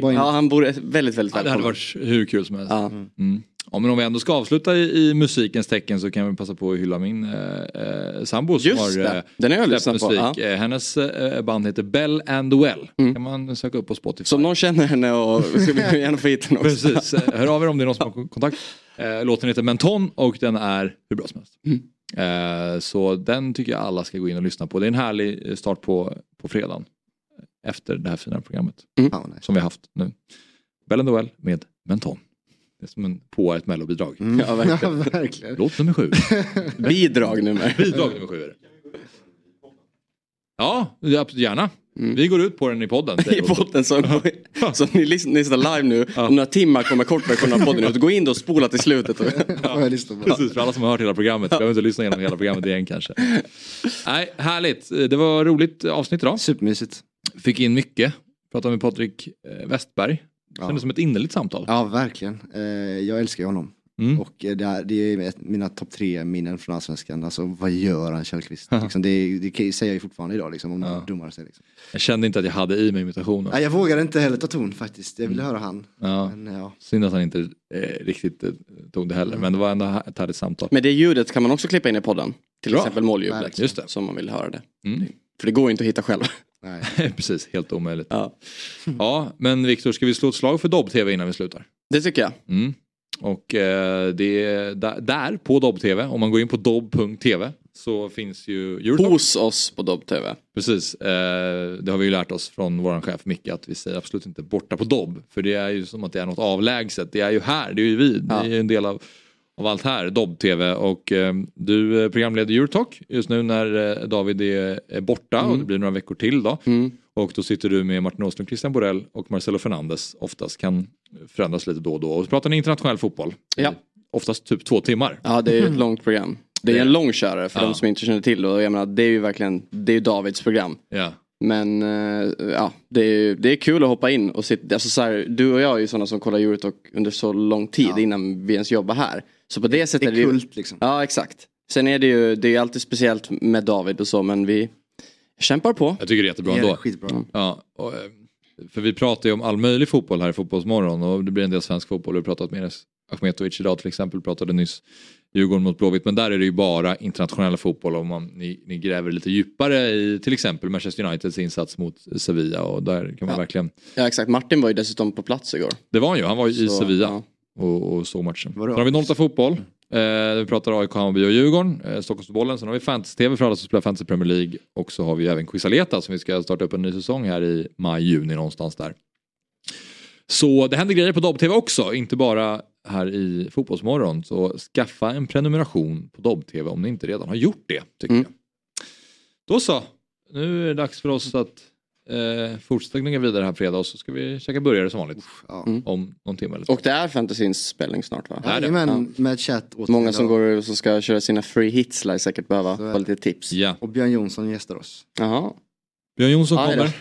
bara in. ja, han borde väldigt, väldigt Ja, det hade välkommen. varit hur kul som helst. Ja. Mm. Ja, men om vi ändå ska avsluta i, i musikens tecken så kan vi passa på att hylla min eh, eh, sambo som Just har det. eh, Den har jag släppt lyssnat på, musik. ja. Mm. Eh, hennes eh, band heter Bell and Well. kan man söka upp på Spotify. Så om någon känner henne och ska vi gärna få hit henne också. Precis, Eh, hör av er om det är någon som har kontakt. Eh, Låten heter Menton och den är hur bra som helst. Eh, så den tycker jag alla ska gå in och lyssna på. Det är en härlig eh, start på, på fredagen. Efter det här fina programmet. Som vi har haft nu. Bell and Well med Menton. Det är som en på ett mellobidrag. Ja, verkligen. Ja, verkligen. Låt nummer sju. Bidrag nummer. Bidrag nummer sju är det. Ja, gärna. Vi går ut på den i podden. I podden så, så ni lyssnar, live nu. Om några timmar kommer kortversionen av podden ut. Gå in då och spola till slutet. Och... Ja, precis, för alla som har hört hela programmet. Behöver inte lyssna igenom hela programmet igen kanske. Nej, härligt. Det var roligt avsnitt idag. Supermysigt. Fick in mycket. Pratade med Patrik eh, Westberg. Kändes som ett innerligt samtal. Ja, verkligen. Eh, jag älskar ju honom. Mm. Och eh, det, är, det är ett, mina topp tre minnen från Allsvenskan. Alltså vad gör han Källqvist? liksom, det, det säger jag ju fortfarande idag liksom, om någon domare säger liksom. Jag kände inte att jag hade i mig imitationen. Nej, jag vågade inte heller ta ton faktiskt. Jag ville höra han. Ja. Men, ja. Synd att han inte eh, riktigt eh, tog det heller. Men det var ändå ett härligt samtal. Men det ljudet kan man också klippa in i podden. Till Bra. exempel måljublet. Verkligen. Just det. Som man vill höra det. Mm. För det går ju inte att hitta själv. Precis, helt omöjligt. Ja. ja, men Viktor, ska vi slå ett slag för Dobb-TV innan vi slutar? Det tycker jag. Mm. Och eh, det är där, på Dobb-TV, om man går in på dobb.tv så finns ju Eurotalk. Hos oss på Dobb-TV. Precis, eh, det har vi ju lärt oss från vår chef Micke att vi säger absolut inte borta på Dobb. För det är ju som att det är något avlägset. Det är ju här, det är ju vi. Det är ju en del av, av allt här, Dobb-TV. Och eh, du eh, programleder Eurotalk just nu när eh, David är, är borta Mm. och det blir några veckor till då. Och då sitter du med Martin Åslund, Christian Borell och Marcelo Fernandes. Oftast kan förändras lite då och då. Och så pratar ni internationell fotboll. Ja. Oftast typ två timmar. Ja, det är ett långt program. Det är en långkörare för Ja. de som inte känner till det. Jag menar, det är ju verkligen, det är Davids program. Ja. Men eh, ja, det är, det är kul att hoppa in och sitta, alltså så här, du och jag är ju sådana som kollar Eurotalk under så lång tid innan vi ens jobbar här. Så på det sättet Det är ju- kult liksom. Ja exakt. Sen är det ju, det är alltid speciellt med David och så men vi kämpar på. Jag tycker det är jättebra Det är ändå. skitbra. Ja, och, eh, för vi pratar ju om all möjlig fotboll här i Fotbollsmorgon och det blir en del svensk fotboll. Vi har pratat med Ahmetovic idag till exempel, pratade nyss Djurgården mot Blåvitt. Men där är det ju bara internationella fotboll om man, ni, ni gräver lite djupare i till exempel Manchester Uniteds insats mot Sevilla och där kan man verkligen Ja exakt, Martin var ju dessutom på plats igår. Det var han ju, han var ju i Sevilla ja. Och, och såg matchen. Sen har vi 08 fotboll. Eh, vi pratar AIK, Hammarby och Djurgården. Eh, Stockholmsbollen. Sen har vi Fantasy-TV för alla som spelar Fantasy Premier League. Och så har vi även Quizaleta som vi ska starta upp en ny säsong här i maj, juni någonstans där. Så det händer grejer på Dobb-TV också, inte bara här i Fotbollsmorgon. Så skaffa en prenumeration på Dobb-TV om ni inte redan har gjort det, tycker jag. Då så, nu är det dags för oss att eh, fortsätta gnugga vidare här fredag och så ska vi käka burgare som vanligt. Om någon timme eller så. Och det är fantasyns spelning snart va? Jajamän, med chatt åt Många som går som ska köra sina free hits lär säkert behöva få lite tips. Ja. Och Björn Jonsson gästar oss. Jaha. Björn Jonsson då. kommer.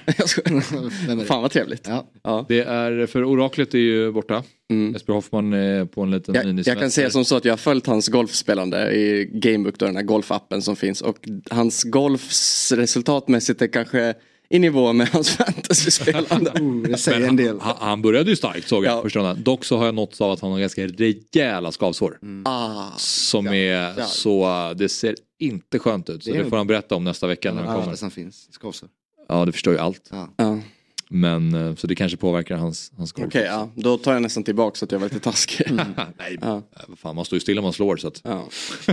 Jag. Fan vad trevligt. Ja. Det är, för oraklet är ju borta. Jesper Hoffman är på en liten Jag, jag kan säga som så att jag har följt hans golfspelande i Gamebook, då, den här golfappen som finns. Och hans golfs resultatmässigt är kanske i nivå med hans fantasyspelande. det Men han, han- han började ju starkt såg jag. Ni? Dock så har jag nåtts av att han har ganska rejäla skavsår. Ah. Som är Ja. så, det ser inte skönt ut. Så Det det får han berätta om nästa vecka när han kommer. som finns, skavsår. Ja, det förstår ju allt. Ja. Men eh, så det kanske påverkar hans, hans golf. Okej, ja. då tar jag nästan tillbaka så att jag var lite taskig. Nej, Ja. eh, vad fan, man står ju stilla om man slår. Så att. Ja.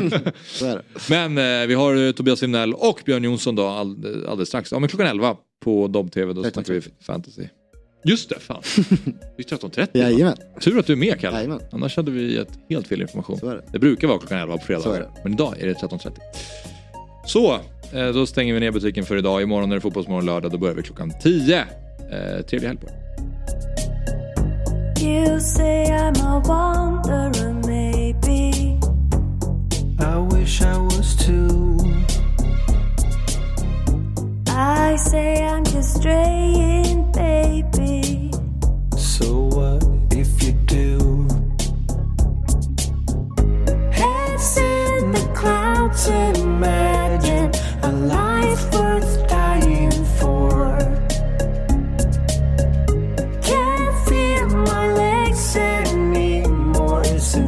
Så är det. Men eh, vi har eh, Tobias Wimnell och Björn Jonsson då all, alldeles strax. Ja, men klockan 11 på Dobb-TV, då snackar vi fantasy. Just det, fan. Det är 13.30. Jajamän. Tur att du är med Kalle. Jajamän. Annars hade vi gett helt fel information. Så är det. Det brukar vara klockan 11 på Så är fredagar. det. Men idag är det 13.30. Så, eh, då stänger vi ner butiken för idag. Imorgon är det Fotbollsmorgon lördag. Då börjar vi klockan 10. Eh, trevlig helg på er. You say I'm a wanderer, maybe. I wish I was too. I say I'm just straying, baby. So what if you do? Heads in the clouds, imagine a life worth